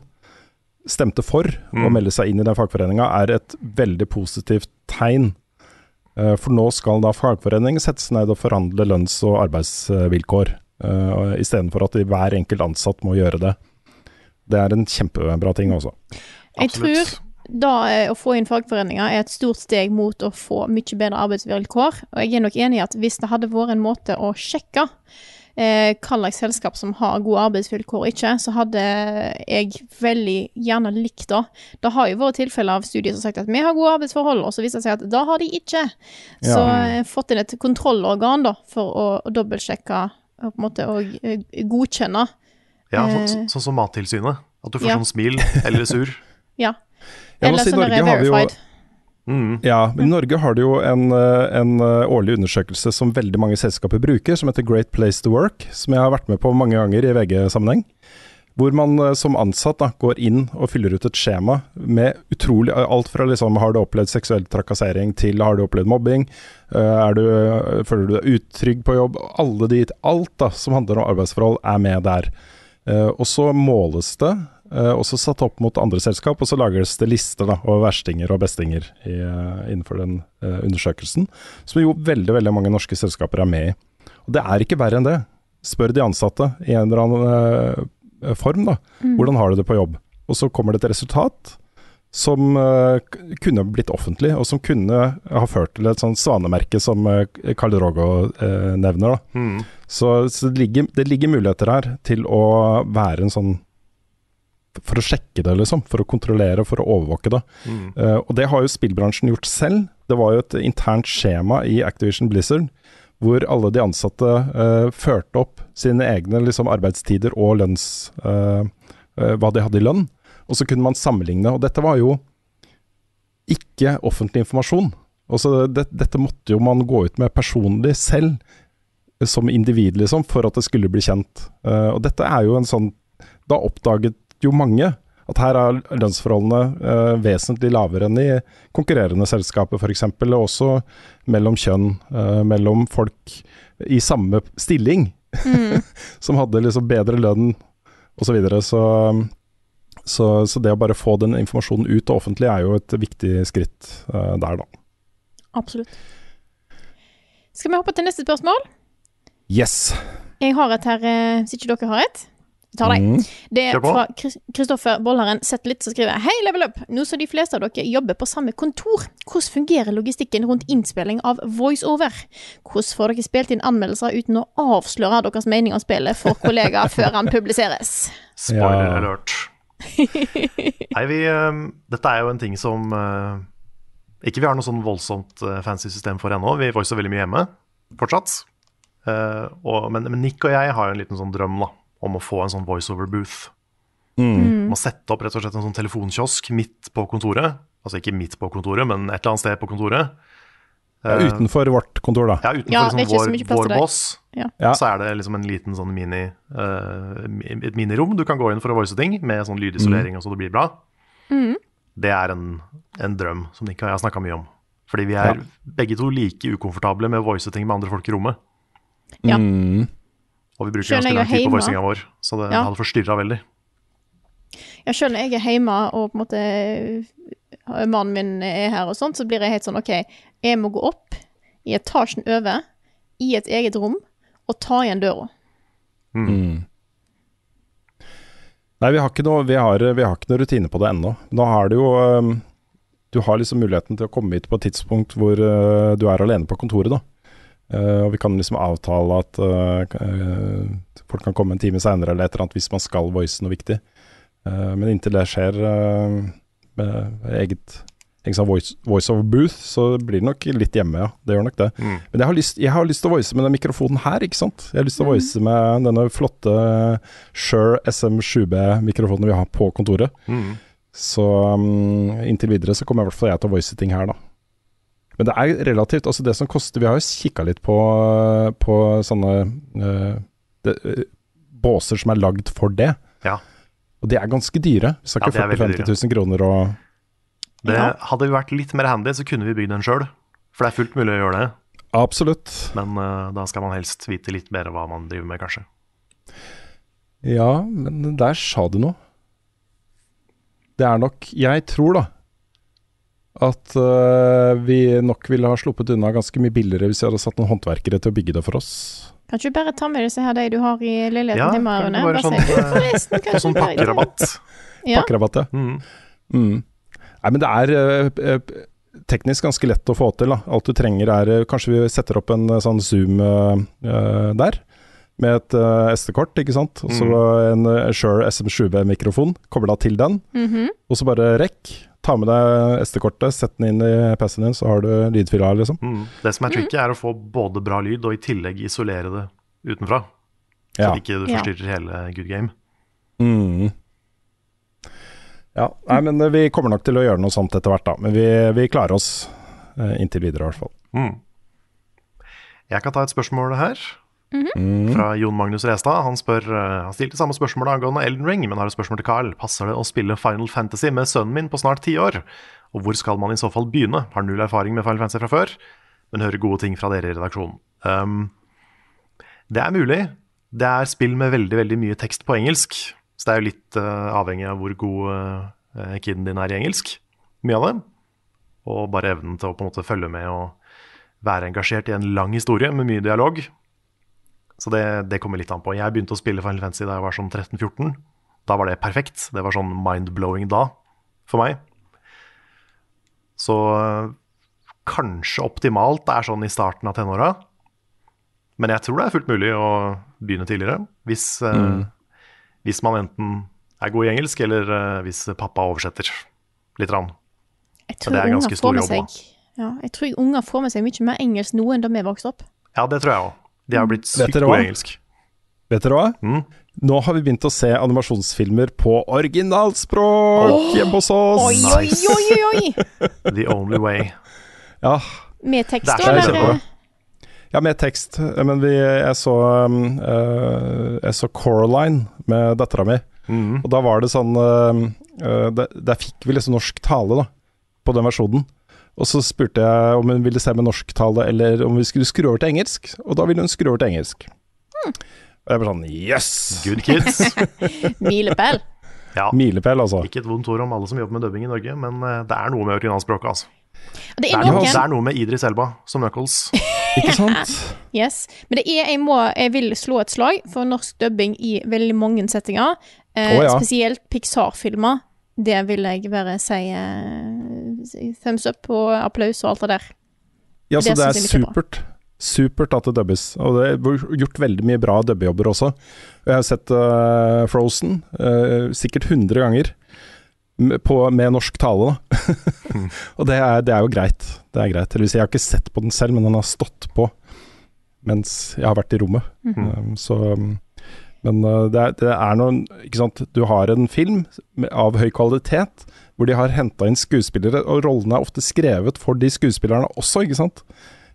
stemte for å melde seg inn i den fagforeninga, er et veldig positivt tegn. Eh, For nå skal da fagforeningen sette seg ned og forhandle lønns- og arbeidsvilkår, uh, istedenfor at de- hver enkelt ansatt må gjøre det. Det er en kjempebra ting også. Jeg tror da eh, å få inn fagforeninger er et stort steg mot å få mye bedre arbeidsvilkår. Og jeg er nok enig i at hvis det hadde vært en måte å sjekke eh, hva slags selskap som har gode arbeidsvilkår og ikke, så hadde jeg veldig gjerne likt det. Det har jo vært tilfeller av studier som har sagt at vi har gode arbeidsforhold, og så viser det seg at det har de ikke. Så Ja. eh, fått inn et kontrollorgan da, for å, å dobbeltsjekke og på en måte og eh, godkjenne. Ja, sånn Sånn så, som Mattilsynet. At du får Ja. sånn smil eller sur. Ja. Eller sånn verified. Har vi jo-. Mm. Ja, men i Norge har du jo en, eh, en eh, årlig undersøkelse som veldig mange selskaper bruker, som heter Great Place to Work, som jeg har vært med på mange ganger i VG-sammenheng. Hvor man eh, som ansatt da, går inn og fyller ut et skjema med utrolig alt fra liksom har du opplevd seksuell trakassering til har du opplevd mobbing, du, føler du deg utrygg på jobb, alle de, alt da som handler om arbeidsforhold er med der. Og så måles det, også satt opp mot andre selskap, og så lages det lister da, over verstinger og bestinger i, eh, innenfor den eh, undersøkelsen, som jo veldig, veldig mange norske selskaper er med i. Og det er ikke verre enn det. Spør de ansatte i en eller annen eh, form, da. Hvordan har du det på jobb? Og så kommer det et resultat som uh, kunne blitt offentlig, og som kunne ha ført til et sånt svanemerke som uh, Karl Drogo uh, nevner. da. Mm. Så, så det, ligger, det ligger muligheter her til å være en sånn For å sjekke det, liksom. For å kontrollere, for å overvåke det. Mm. Uh, og det har jo spillbransjen gjort selv. Det var jo et internt skjema i Activision Blizzard hvor alle de ansatte uh, førte opp sine egne liksom, arbeidstider og lønns uh, Hva de hadde i lønn. Og så kunne man sammenligne. Og dette var jo ikke offentlig informasjon. Også det, dette måtte jo man gå ut med personlig selv, som individ, liksom, for at det skulle bli kjent. Og dette er jo en sånn Da oppdaget jo mange at her er lønnsforholdene eh, vesentlig lavere enn i konkurrerende selskaper f.eks., og også mellom kjønn, eh, mellom folk i samme stilling, som hadde liksom bedre lønn osv. Så, videre. så så, så det å bare få den informasjonen ut og offentlig er jo et viktig skritt eh, der, da. Absolutt. Skal vi hoppe til neste spørsmål? Yes. Jeg har et her, eh, hvis ikke dere har et. Jeg tar deg. Mm. Det er fra Kristoffer Bollaren Zetlitz som skriver Hei, Level Up! Nå som de fleste av dere jobber på samme kontor, hvordan fungerer logistikken rundt innspilling av voiceover? Hvordan får dere spilt inn anmeldelser uten å avsløre deres mening om spillet for kollegaer før han publiseres? Spoiler alert. Nei, vi um, Dette er jo en ting som uh, ikke vi har noe sånn voldsomt uh, fancy system for ennå. Vi voicer veldig mye hjemme fortsatt. Uh, og, men, men Nick og jeg har jo en liten sånn drøm da, om å få en sånn voiceover booth. Mm. Om å sette opp rett og slett en sånn telefonkiosk midt på kontoret. Altså ikke midt på kontoret, men et eller annet sted på kontoret. Ja, Eh, utenfor vårt kontor, da. ja, utenfor Ja, liksom vår, vår boss, Ja. Så er det liksom en liten sånn mini, uh, et minirom du kan gå inn for å voice ting, med sånn lydisolering og så det blir bra. Mm. Det er en, en drøm som Nick og jeg har snakka mye om. Fordi vi er Ja. begge to like ukomfortable med å voice ting med andre folk i rommet. Ja. Mm. Og vi bruker ganske lang tid på voicinga vår, så det Ja. hadde forstyrra veldig. Ja, selv når jeg er hjemme og på en måte øh, mannen min er her og sånt, så blir jeg helt sånn OK, jeg må gå opp i etasjen over, i et eget rom, og ta igjen døra. Mm. Nei, vi har ikke noe, vi har, vi har ikke noe rutine på det ennå. Nå har du jo um, Du har liksom muligheten til å komme hit på et tidspunkt hvor uh, du er alene på kontoret, da. Uh, og vi kan liksom avtale at uh, uh, folk kan komme en time seinere eller et eller annet hvis man skal voice noe viktig. Uh, men inntil det skjer uh, med eget egen sånn voice, voice over booth, så blir det nok litt hjemme, ja. Det gjør nok det. Mm. Men jeg har, lyst, jeg har lyst til å voice med den mikrofonen her, ikke sant. Jeg har lyst til å voice med denne flotte Shure SM7B-mikrofonen vi har på kontoret. Mm. Så um, inntil videre så kommer i hvert fall jeg til å voice ting her, da. Men det er relativt Altså, det som koster Vi har jo kikka litt på, på sånne uh, det, eh, båser som er lagd for det. Ja. Og de er ganske dyre. Vi snakker Ja, de er 40 veldig 000-50 000 kroner og Det, Ja. Hadde vi vært litt mer handy, så kunne vi bygd den sjøl. For det er fullt mulig å gjøre det. Absolutt. Men uh, da skal man helst vite litt mer hva man driver med, kanskje. Ja, men der sa du noe. Det er nok Jeg tror da at uh, vi nok ville ha sluppet unna ganske mye billigere hvis vi hadde satt noen håndverkere til å bygge det for oss. Kan ikke du bare ta med disse her de du har i leiligheten Ja, hjemme, Rune? bare sånn, eh, Forresten, kanskje Sånn pakkerabatt. Ja. Pakkerabatt, ja. Mm. Mm. Nei, men det er øh, teknisk ganske lett å få til. Da. Alt du trenger er Kanskje vi setter opp en sånn Zoom uh, der, med et uh, SD-kort, ikke sant. Og så en uh, Shure SM7B-mikrofon kobla til den. Mhm. Og så bare rekk. Ta med deg SD-kortet, sett den inn i PC-en din, så har du lydfila, liksom. Mm. Det som er tricky, er å få både bra lyd og i tillegg isolere det utenfra. Så Ja. ikke du Ja. forstyrrer hele good game. Mm. Ja, nei, men eh, vi kommer nok til å gjøre noe sånt etter hvert, da. Men vi, vi klarer oss eh, inntil videre, i hvert fall. Mm. Jeg kan ta et spørsmål her. Mm. Fra Jon Magnus Restad. Han eh, Han stilte samme spørsmål angående Elden Ring, men har et spørsmål til Carl. Passer det å spille Final Fantasy med sønnen min på snart ti år? Og hvor skal man i så fall begynne? Har null erfaring med Final Fantasy fra før, men hører gode ting fra dere i redaksjonen. Um, det er mulig. Det er spill med veldig, veldig mye tekst på engelsk. Så det er jo litt uh, avhengig av hvor god uh, kiden din er i engelsk. Mye av det. Og bare evnen til å på en måte følge med og være engasjert i en lang historie med mye dialog. Så det, det kommer litt an på. Jeg begynte å spille Final Fantasy da jeg var sånn 13-14. Da var det perfekt. Det var sånn mind-blowing da, for meg. Så øh, kanskje optimalt er sånn i starten av tenåra. Men jeg tror det er fullt mulig å begynne tidligere. Hvis, øh, hvis man enten er god i engelsk, eller øh, hvis pappa oversetter litt. Rann. Jeg tror det er ganske stor jobb seg ja, Jeg tror unger får med seg mye mer engelsk nå enn da vi vokste opp. Ja, det tror jeg òg. De har blitt sykt gode i engelsk. Vet dere hva? Mm. Nå har vi begynt å se animasjonsfilmer på originalspråk hjemme hos oss. Oi, oi, oi, oi! The only way. Ja, Med tekst, da? eller? ja, med tekst. Men vi, jeg så um, eh, Jeg så Coraline med dattera mi. Mm. Og da var det sånn uh, uh, der, der fikk vi liksom norsk tale, da. På den versjonen. Og så spurte jeg om hun ville se med norsktale, eller om vi skulle skru over til engelsk. Og da ville hun skru over til engelsk. Og jeg ble sånn Yes! Good kids. Milepæl. Ja. Milepæl, altså. Ikke et vondt ord om alle som jobber med dubbing i Norge, men eh, det er noe med originalspråket. Altså. Det er noe, noen det er noe med Idris Elba som Knuckles. Ikke sant? Yes. Men det er, jeg, må, jeg vil slå et slag for norsk dubbing i veldig mange settinger. Eh, oh, ja. Spesielt Pixar-filmer. Det vil jeg bare si eh, si thumbs up og applaus og alt det der. Ja, så Det det er er supert. Supert at det dubbes. Og det er gjort veldig mye bra dubbejobber også. Jeg har sett uh, Frozen uh, sikkert 100 ganger på, med norsk tale, da. og det er, det er jo greit. Det er greit. Eller jeg har ikke sett på den selv, men den har stått på mens jeg har vært i rommet. Mm. Um, så um, Men uh, det, er, det er noen Ikke sant, du har en film av høy kvalitet, hvor de har henta inn skuespillere, og rollene er ofte skrevet for de skuespillerne også, ikke sant?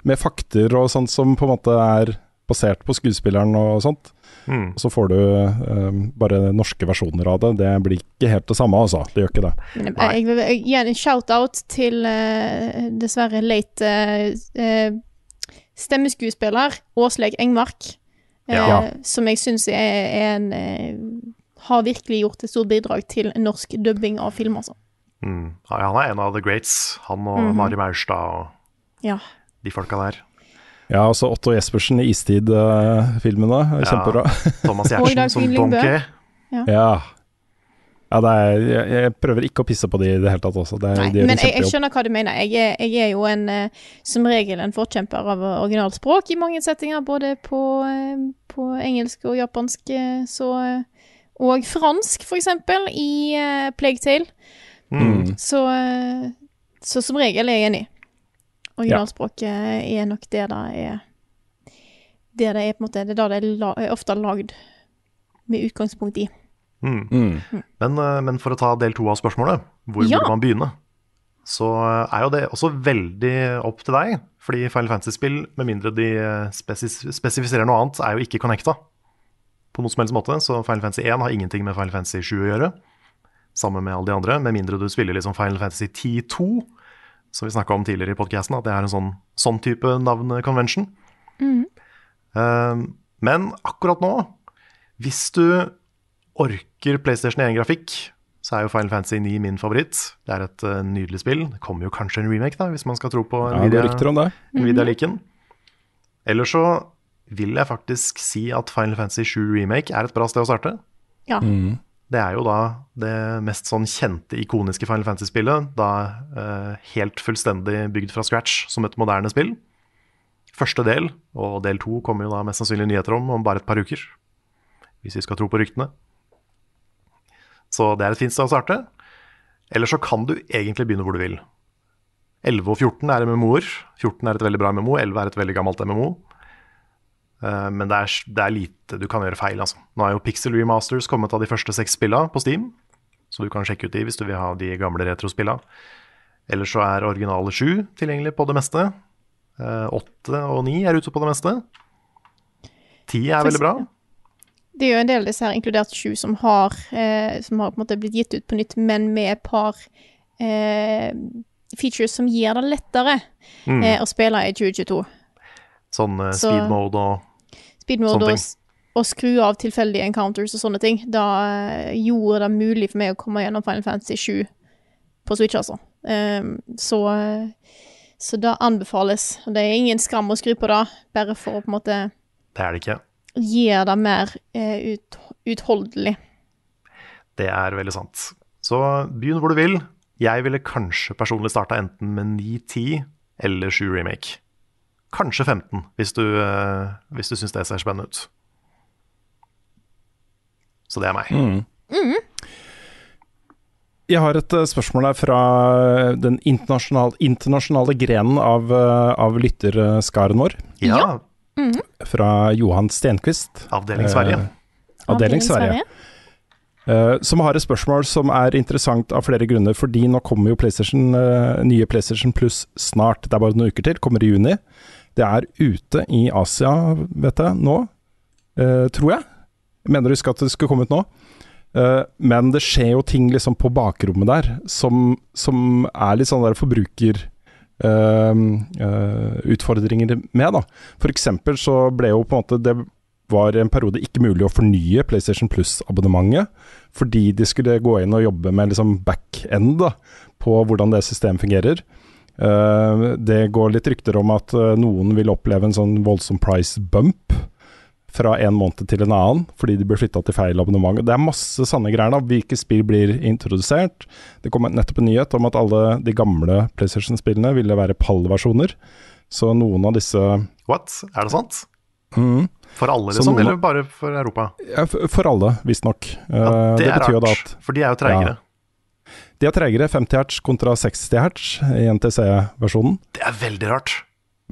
Med fakter og sånt som på en måte er basert på skuespilleren og sånt. Mm. Og så får du um, bare norske versjoner av det. Det blir ikke helt det samme, altså. Det gjør ikke det. Nei. jeg, vil gi en shout-out til uh, dessverre late uh, eh, stemmeskuespiller Åsleik Engmark. Ja. Uh, Som jeg syns er, er en eh, Har virkelig gjort et stort bidrag til norsk dubbing av film, altså. Mm. Ja, han er en av the greats. Han og Mhm. Mari Maurstad og Ja. de folka der. Ja, også Otto Jespersen i Istid-filmene. Ja. Kjempebra. Thomas Giertsen som Donkey. Ja. ja det er, jeg, jeg prøver ikke å pisse på de i det hele tatt også. Det, Nei, de gjør men jeg, jeg skjønner hva du mener. Jeg er, jeg er jo en, eh, som regel en forkjemper av originalspråk i mange settinger, både på, eh, på engelsk og japansk, eh, så Og fransk, eksempel, i uh, Plague Tale. Mm. Så, eh, så som regel er jeg enig. Originalspråket er nok det det er Det det er på en måte Det er det det er, la, er ofte lagd med utgangspunkt i. Mm. Mm. Men, eh, men for å ta del to av spørsmålet, hvor Ja. burde man begynne? Så eh, er jo det også veldig opp til deg. Fordi Final Fantasy-spill, med mindre de spesifiserer noe annet, er jo ikke connecta på noen som helst måte. Så Final Fantasy 1 har ingenting med Final Fantasy 7 å gjøre. Sammen med alle de andre, med mindre du spiller liksom Final Fantasy 10-2, som vi snakka om tidligere i podkasten, at det er en sånn, sånn type navn-convention. Uh, men akkurat nå, hvis du orker PlayStation 1-grafikk, så er jo Final Fantasy 9 min favoritt. Det er et uh, nydelig spill. Det kommer jo kanskje en remake, da, hvis man skal tro på Ja, det går Mm -hmm. Nvidia-liken. Ellers så vil jeg faktisk si at Final Fantasy 7 Remake er et bra sted å starte. Ja. Mm. Det er jo da det mest sånn kjente, ikoniske Final Fantasy-spillet. Da eh, helt fullstendig bygd fra scratch som et moderne spill. Første del, og del to kommer jo da mest sannsynlig nyheter om om bare et par uker. Hvis vi skal tro på ryktene. Så det er et fint sted å starte. Eller så kan du egentlig begynne hvor du vil. 11 og 14 er MMO-er. 14 er et veldig bra MMO, 11 er et veldig gammelt MMO. Eh, Men det er, det er lite du kan gjøre feil. Altså. Nå er jo Pixel Remasters kommet av de første seks spillene på Steam, så du kan sjekke ut de hvis du vil ha de gamle retrospillene. Ellers så er originale 7 tilgjengelig på det meste. Åtte 8 og 9 er ute på det meste. 10 er veldig bra. Det er jo en del av disse her, inkludert Sju, som har, eh, som har på en måte blitt gitt ut på nytt, men med et par eh, features som gjør det lettere Mm. eh, å spille i 2022. Sånn uh, Så- speed mode og Speed mode Sånne ting. Og, og skru av tilfeldige encounters og sånne ting. Da eh, gjorde det mulig for meg å komme gjennom Final Fantasy 7 på Switch, altså. Um, så, eh, så det anbefales. Det er ingen skam å skru på det, bare for å på en måte Det er det ikke. gjøre det mer uh, ut, utholdelig. Det er veldig sant. Så begynn hvor du vil. Jeg ville kanskje personlig starta enten med 9-10 eller 7 remake. Kanskje 15, hvis du, uh, hvis du syns det ser spennende ut. Så det er meg. Mm. Jeg har et eh, spørsmål her fra den internasjonale, internasjonale grenen av, eh, av lytterskaren vår. Ja, Fra Johan Stenquist. avdeling Sverige. Eh, avdeling Sverige. Eh, som har et spørsmål som er interessant av flere grunner. Fordi nå kommer jo PlayStation, eh, nye PlayStation Plus snart. Det er bare noen uker til. Kommer i juni. Det er ute i Asia, vet jeg, nå. Eh, tror jeg. Jeg mener å at det skulle komme ut nå. Eh, men det skjer jo ting liksom på bakrommet der som, som er litt sånn der forbruker... eh, eh, med. da. For eksempel så ble jo på en måte det var en periode ikke mulig å fornye PlayStation Plus-abonnementet, fordi de skulle gå inn og jobbe med liksom back-end da, på hvordan det systemet fungerer. Eh, det går litt rykter om at eh, noen vil oppleve en sånn voldsom price bump fra en måned til en annen, fordi de blir flytta til feil abonnement. Det er masse sanne greier. da, Hvilke spill blir introdusert? Det kom nettopp en nyhet om at alle de gamle PlayStation-spillene ville være PAL-versjoner. Så noen av disse What? Er det sant? mm, For alle, liksom? noen- Eller bare for Europa? ja, for, For alle, visstnok. Ja, Eh, det, er betyr jo da at for de er jo treigere. De er tregere, 50 hertz kontra 60 hertz i NTC-versjonen. Det er veldig rart.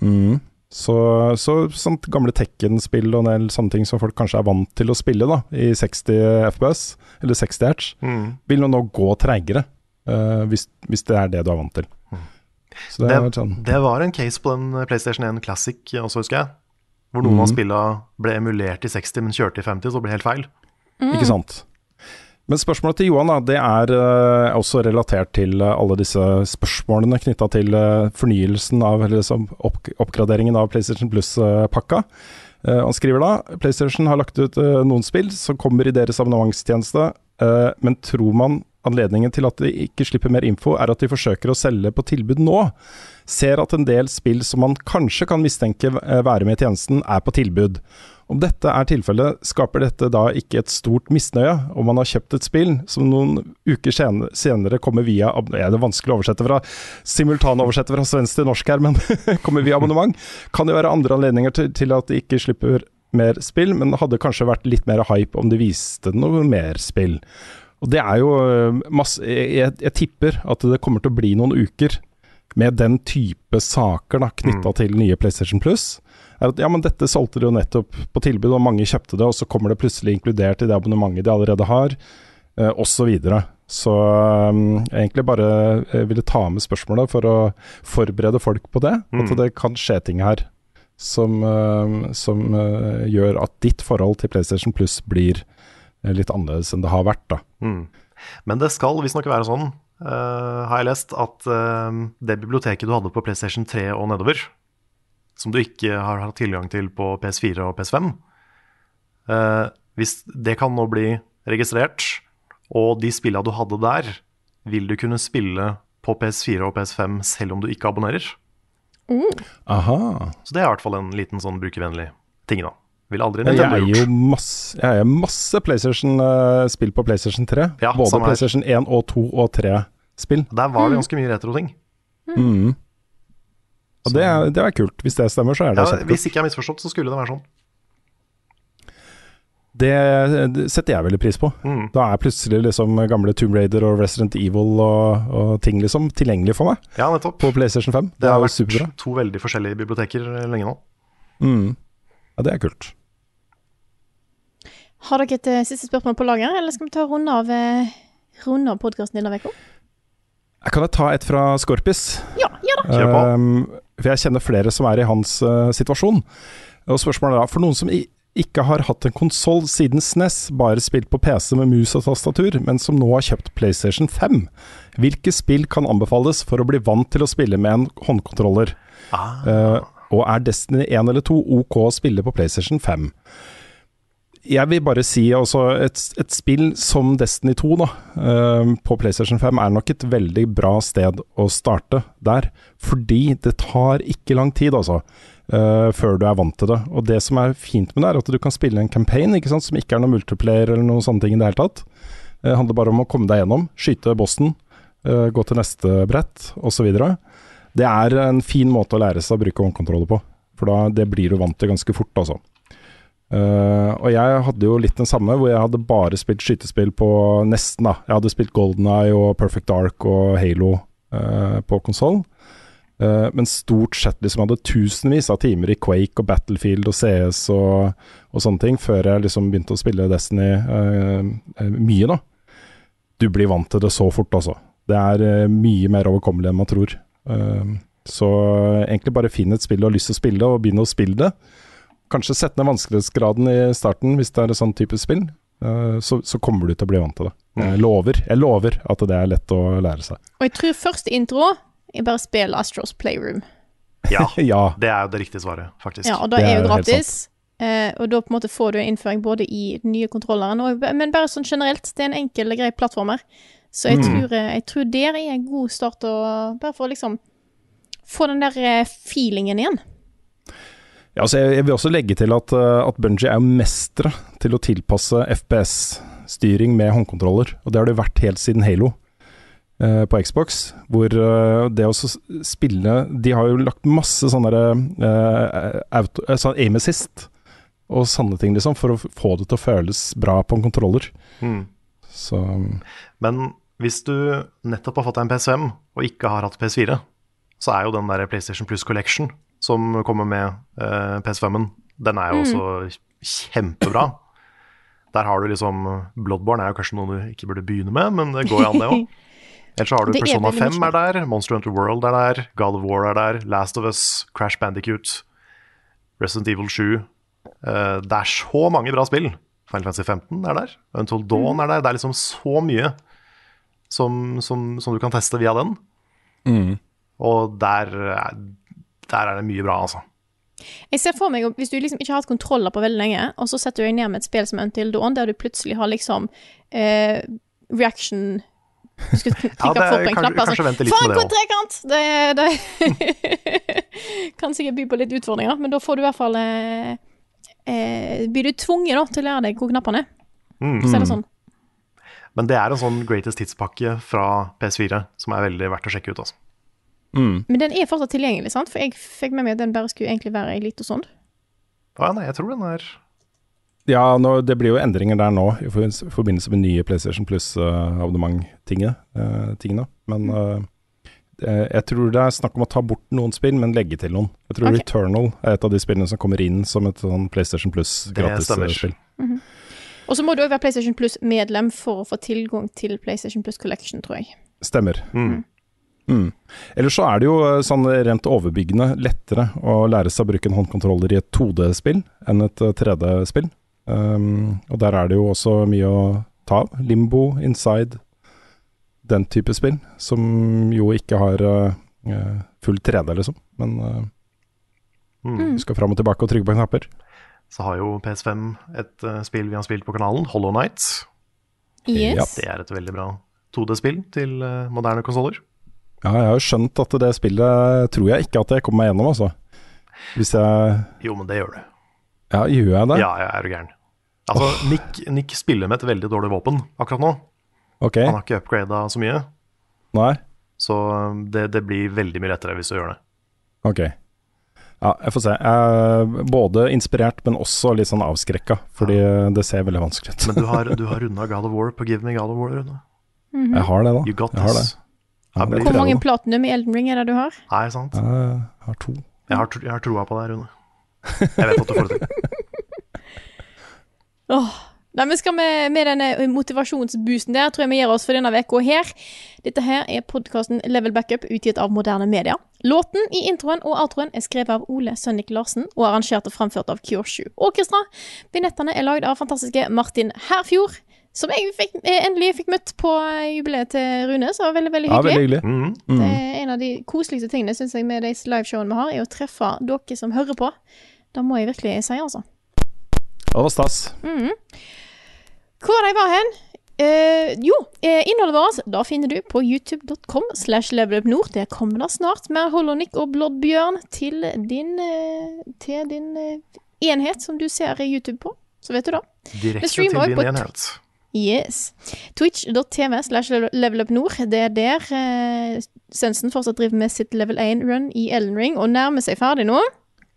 Mm. Så, så sånt gamle Tekken-spill og en del sånne ting som folk kanskje er vant til å spille da, i 60 FPS, eller 60 hertz, Mm. vil nå gå tregere. Uh, hvis, hvis det er det du er vant til. Så det, Det, sånn det var en case på den PlayStation 1 Classic også, husker jeg. Hvor noen av Mhm. spillene ble emulert i 60, men kjørte i 50, så det ble helt feil. Ikke sant. Men spørsmålet til Johan da, det er uh, også relatert til uh, alle disse spørsmålene knytta til uh, fornyelsen av, eller liksom opp, oppgraderingen av PlayStation Plus-pakka. Han skriver da PlayStation har lagt ut noen spill som kommer i deres abonnementstjeneste, men tror man anledningen til at de ikke slipper mer info, er at de forsøker å selge på tilbud nå? Ser at en del spill som man kanskje kan mistenke eh, være med i tjenesten, er på tilbud. Om dette er tilfellet, skaper dette da ikke et stort misnøye om man har kjøpt et spill som noen uker senere kommer via ja, Det er vanskelig å oversette fra simultanoversette fra svensk til norsk her, men kommer via abonnement. Kan det være andre anledninger til, til at de ikke slipper mer spill, men hadde kanskje vært litt mer hype om de viste noe mer spill. Og det er jo øh, masse jeg, jeg tipper at det kommer til å bli noen uker med den type saker da, knytta til nye PlayStation Plus. Er at ja, men dette solgte de jo nettopp på tilbud, og mange kjøpte det, og så kommer det plutselig inkludert i det abonnementet de allerede har, eh, osv. Så, så um, jeg egentlig bare eh, ville ta med spørsmålet for å forberede folk på det. At Mm. det kan skje ting her som, eh, som uh, gjør at ditt forhold til PlayStation Plus blir eh, litt annerledes enn det har vært. da. Mm. Men det skal visstnok være sånn, uh, har jeg lest, at uh, det biblioteket du hadde på PlayStation 3 og nedover, som du ikke har hatt tilgang til på PS4 og PS5, uh, hvis det kan nå bli registrert, og de spillene du hadde der, vil du kunne spille på PS4 og PS5 selv om du ikke abonnerer. Aha. Så det er i hvert fall en liten sånn brukervennlig ting, da. Vil aldri Jeg Nintendo eier jo masse, jeg eier masse PlayStation-spill på PlayStation 3. Ja, Både. PlayStation 1 og 2 og 3-spill. Der var det ganske mye retro-ting. Mm. Og det er, det er kult. Hvis det stemmer, så er det Ja, kjempekult. hvis ikke jeg har misforstått, så skulle det være sånn. Det, det setter jeg veldig pris på. Mm. Da er plutselig liksom gamle Tomb Raider og Resident Evil og, og ting liksom tilgjengelig for meg Ja, nettopp. på PlayStation 5. Det har vært superbra. to veldig forskjellige biblioteker lenge nå. Mm. Ja, det er kult. Har dere et eh, siste spørsmål på lager, eller skal vi ta runde av, eh, runde av podkasten denne uka? Kan jeg ta et fra Skorpis? Ja, ja da. Kjør på. Um, for jeg kjenner flere som er i hans uh, situasjon. Og spørsmålet er da, for noen som i, ikke har hatt en konsoll siden SNES, bare spilt på PC med mus og tastatur, men som nå har kjøpt PlayStation 5, hvilke spill kan anbefales for å bli vant til å spille med en håndkontroller? Ah. Uh, og er Destiny 1 eller 2 OK å spille på PlayStation 5? Jeg vil bare si altså et, et spill som Destiny 2 da, eh, på PlayStation 5 er nok et veldig bra sted å starte der. Fordi det tar ikke lang tid, altså, Uh, før du er vant til det. Og det som er fint med det, er at du kan spille en campaign ikke sant, som ikke er noe multiplayer eller noen sånne ting i det hele tatt. Det handler bare om å komme deg gjennom, skyte bossen, uh, gå til neste brett osv. Det er en fin måte å lære seg å bruke håndkontroller på. For da, det blir du vant til ganske fort, altså. Uh, og jeg hadde jo litt den samme, hvor jeg hadde bare spilt skytespill på nesten, da. Jeg hadde spilt Golden Eye og Perfect Dark og Halo uh, på konsoll. Uh, men stort sett liksom hadde tusenvis av timer i Quake og Battlefield og CS og, og sånne ting, før jeg liksom begynte å spille Destiny mye, da. Du blir vant til det så fort, altså. Det er mye mer overkommelig enn man tror. Eh, så egentlig bare finn et spill du har lyst til å spille, og begynn å spille det. Kanskje sette ned vanskelighetsgraden i starten hvis det er et sånn type spill. eh, så, så kommer du til å bli vant til det. Jeg lover, jeg lover at det er lett å lære seg. Og jeg tror første intro er bare spill Astros Playroom. Ja, ja. det er jo det riktige svaret, faktisk. Ja, og da Det er jo gratis. Uh, og da på en måte får du en innføring både i den nye kontrolleren, og, men bare sånn generelt. Det er en enkel og grei plattformer. Så jeg, Mm. tror, eh, jeg tror der er en god start, å, bare for å liksom få den der eh, feelingen igjen. Ja, altså jeg, jeg vil også legge til at, uh, at Bungie er mestere til å tilpasse FPS-styring med håndkontroller. Og det har det vært helt siden Halo eh, på Xbox. Hvor eh, det å spille De har jo lagt masse sånne uh, auto, eh, sånn aim assist og sånne ting, liksom, for å få det til å føles bra på en kontroller. Mm. Så Men hvis du nettopp har fått deg en PS5 og ikke har hatt PS4, så er jo den der PlayStation Plus Collection, som kommer med eh, PS5-en, den er jo Mm. også kjempebra. Der har du liksom Bloodborne er jo kanskje noe du ikke burde begynne med, men det går jo an, det òg. Ellers så har du Det er Persona 5 er der, Monster Hunter World er der, God of War er der, Last of Us, Crash Bandicoot, Resident Evil 7. Eh, det er så mange bra spill. Final Fantasy 15 er der, Until Dawn er der. Det er liksom så mye som, som, som du kan teste via den. Mm. Og der, er- der er det mye bra, altså. Jeg ser for meg, hvis du liksom ikke har hatt kontroller på veldig lenge, og så setter du deg ned med et spill som Until Dawn, der du plutselig har liksom eh, reaction Du skal klikke Ja, det på en knapp. altså. Faen, hvor trekant! Det, det kan sikkert by på litt utfordringer, men da får du i hvert fall eh, eh, Blir du tvunget da, til å lære deg hvor knappene er. Mm. Så er det sånn. Men det er en sånn greatest hits-pakke fra PS4 som er veldig verdt å sjekke ut. altså. Mm. Men den er fortsatt tilgjengelig, sant? For jeg fikk med meg at den bare skulle egentlig være ei lita sånn. Ja, nei, jeg tror den er Ja, nå, det blir jo endringer der nå i forbindelse- forbindelse med nye PlayStation Plus-abonnement-tingene. tingene. Men eh, det- jeg tror det er snakk om å ta bort noen spill, men legge til noen. Jeg tror okay. Returnal er et av de spillene som kommer inn som et sånn PlayStation Det stemmer. Plus-gratis-spill. Og så må du òg være PlayStation Plus-medlem for å få tilgang til PlayStation Plus Collection, tror jeg. Stemmer. mm. Mm. Ellers så er det jo eh, sånn rent overbyggende lettere å lære seg å bruke en håndkontroller i et 2D-spill enn et eh, 3D-spill. Um, og der er det jo også mye å ta av. Limbo, Inside, den type spill, som jo ikke har eh, eh, full 3D, liksom. Men uh, Mm. du skal fram og tilbake og trykke på knapper. Så har jo PS5 et uh, spill vi har spilt på kanalen, Hollow Nights. Yes. Det er et veldig bra 2D-spill til uh, moderne konsoller. Ja, jeg har jo skjønt at det spillet tror jeg ikke at jeg kommer meg gjennom, altså. Hvis jeg Jo, men det gjør du. Ja, gjør jeg det? Ja, jeg er jo gæren. Altså, Nick, Nick spiller med et veldig dårlig våpen akkurat nå. Ok. Han har ikke upgrada så mye, Nei? så um, det, det blir veldig mye lettere hvis du gjør det. Ok. Ja, jeg får se. Jeg er både inspirert, men også litt sånn avskrekka, fordi det ser veldig vanskelig ut. Men du har, du har runda God of War på Give Me God of War. Rune. -hmm. Jeg har det, da. You got Jeg har det. Ja, det er Hvor mange platinum i Elden Ring er det du har? Nei, sant? Jeg har to. Jeg har, jeg har troa på deg, Rune. Jeg vet at du får det til. Åh. Nei, men skal vi med denne motivasjonsboosten der, tror jeg vi gir oss for denne uka her. Dette her er podkasten Level Backup, utgitt av Moderne Media. Låten i introen og outroen er skrevet av Ole Sønnik Larsen og arrangert og framført av Kyoshu Orkestra. Vignettene er lagd av fantastiske Martin Herfjord, som jeg fikk, eh, endelig fikk møtt på eh, jubileet til Rune, så det var veldig, veldig Ja, hyggelig. veldig hyggelig. Mm. Mm. Det er en av de koseligste tingene synes jeg, med de liveshowene vi har, er å treffe dere som hører på. Det må jeg virkelig si, altså. Det var stas. Mhm. Hvor de var hen? Eh, jo, eh, innholdet vårt da finner du på youtube.com slash levelupnord. Der kommer det snart mer Holonic og Blodbjørn til din, eh, til din eh, enhet som du ser i YouTube på. Så vet du da. Direkte til din enhet. Yes. Twitch.tv slash levelupnord. Det er der eh, Svendsen fortsatt driver med sitt level 1-run i Elden Ring og nærmer seg ferdig nå.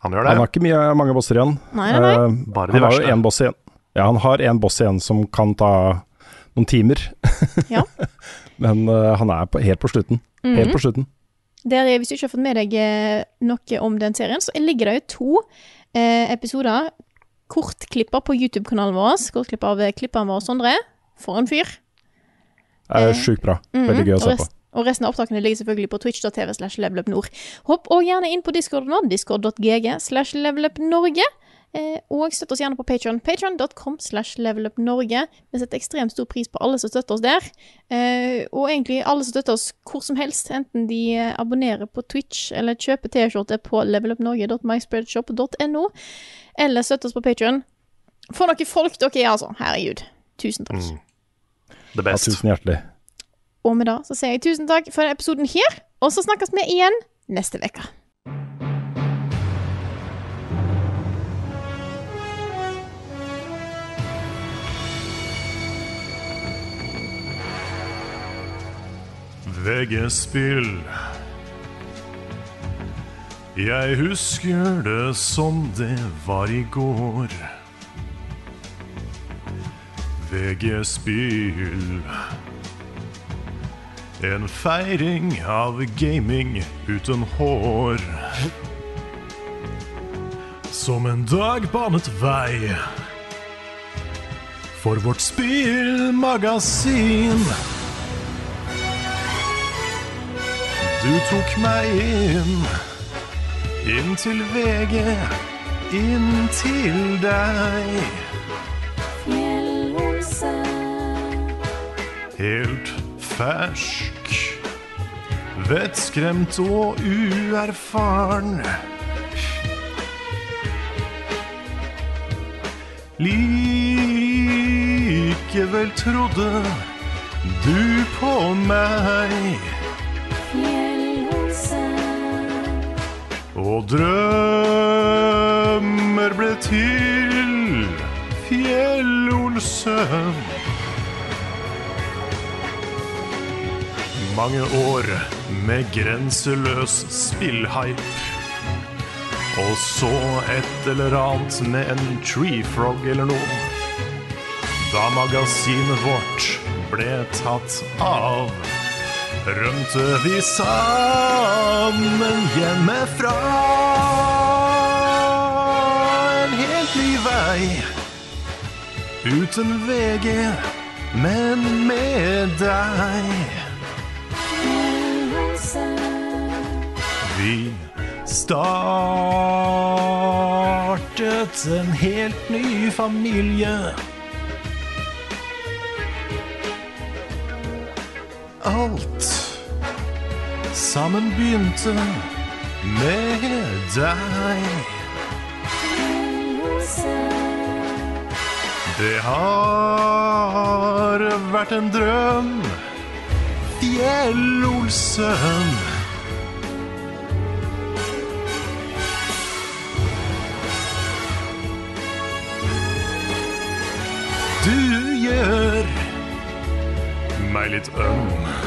Han gjør Han har ikke mye, mange bosser igjen. Nei, nei, nei. Uh, Bare de han har jo verste. én boss igjen. Ja, han har en boss igjen som kan ta noen timer. Ja. Men uh, han er på, helt på slutten. Helt på slutten. Der, er- hvis du ikke har fått med deg eh, noe om den serien, så ligger det jo to eh, episoder kortklipper på YouTube-kanalen vår. Kortklipper av klippene klipperen vår, Sondre. For en fyr. Eh, sjukt bra. Mhm, Veldig gøy å se på. Og resten av opptakene ligger selvfølgelig på twitch.tv slash levelupnord. Hopp òg gjerne inn på discorden vår, discord.gg slash levelupnorge. Eh, og støtt oss gjerne på Patreon Patreon.com slash levelupnorge. Vi setter ekstremt stor pris på alle som støtter oss der. Eh, og egentlig alle som støtter oss hvor som helst, enten de abonnerer på Twitch eller kjøper T-skjorte på levelupnorge.myspreadshop.no, eller støtter oss på Patreon. For noen folk dere er, altså. Herregud. Tusen takk. Mm. The Ja, best. tusen hjertelig. Og med det så sier jeg tusen takk for episoden her, og så snakkes vi igjen neste uke. VG-spill. Jeg husker det som det var i går. VG-spill. En feiring av gaming uten hår. Som en dag banet vei for vårt spillmagasin. Du tok meg inn, inn til VG, inn til deg. Helt fersk, vettskremt og uerfaren. Likevel trodde du på meg. Og drømmer ble til Fjell-Olsen. Mange år med grenseløs spillhype. Og så et eller annet med en tree frog eller noe. Da magasinet vårt ble tatt av, rømte vi sammen hjemmefra. En helt ny vei, uten VG, men med deg. Vi startet en helt ny familie. Alt sammen begynte med deg. Det har vært en drøm, Fjell-Olsen. Du gjør meg litt øm.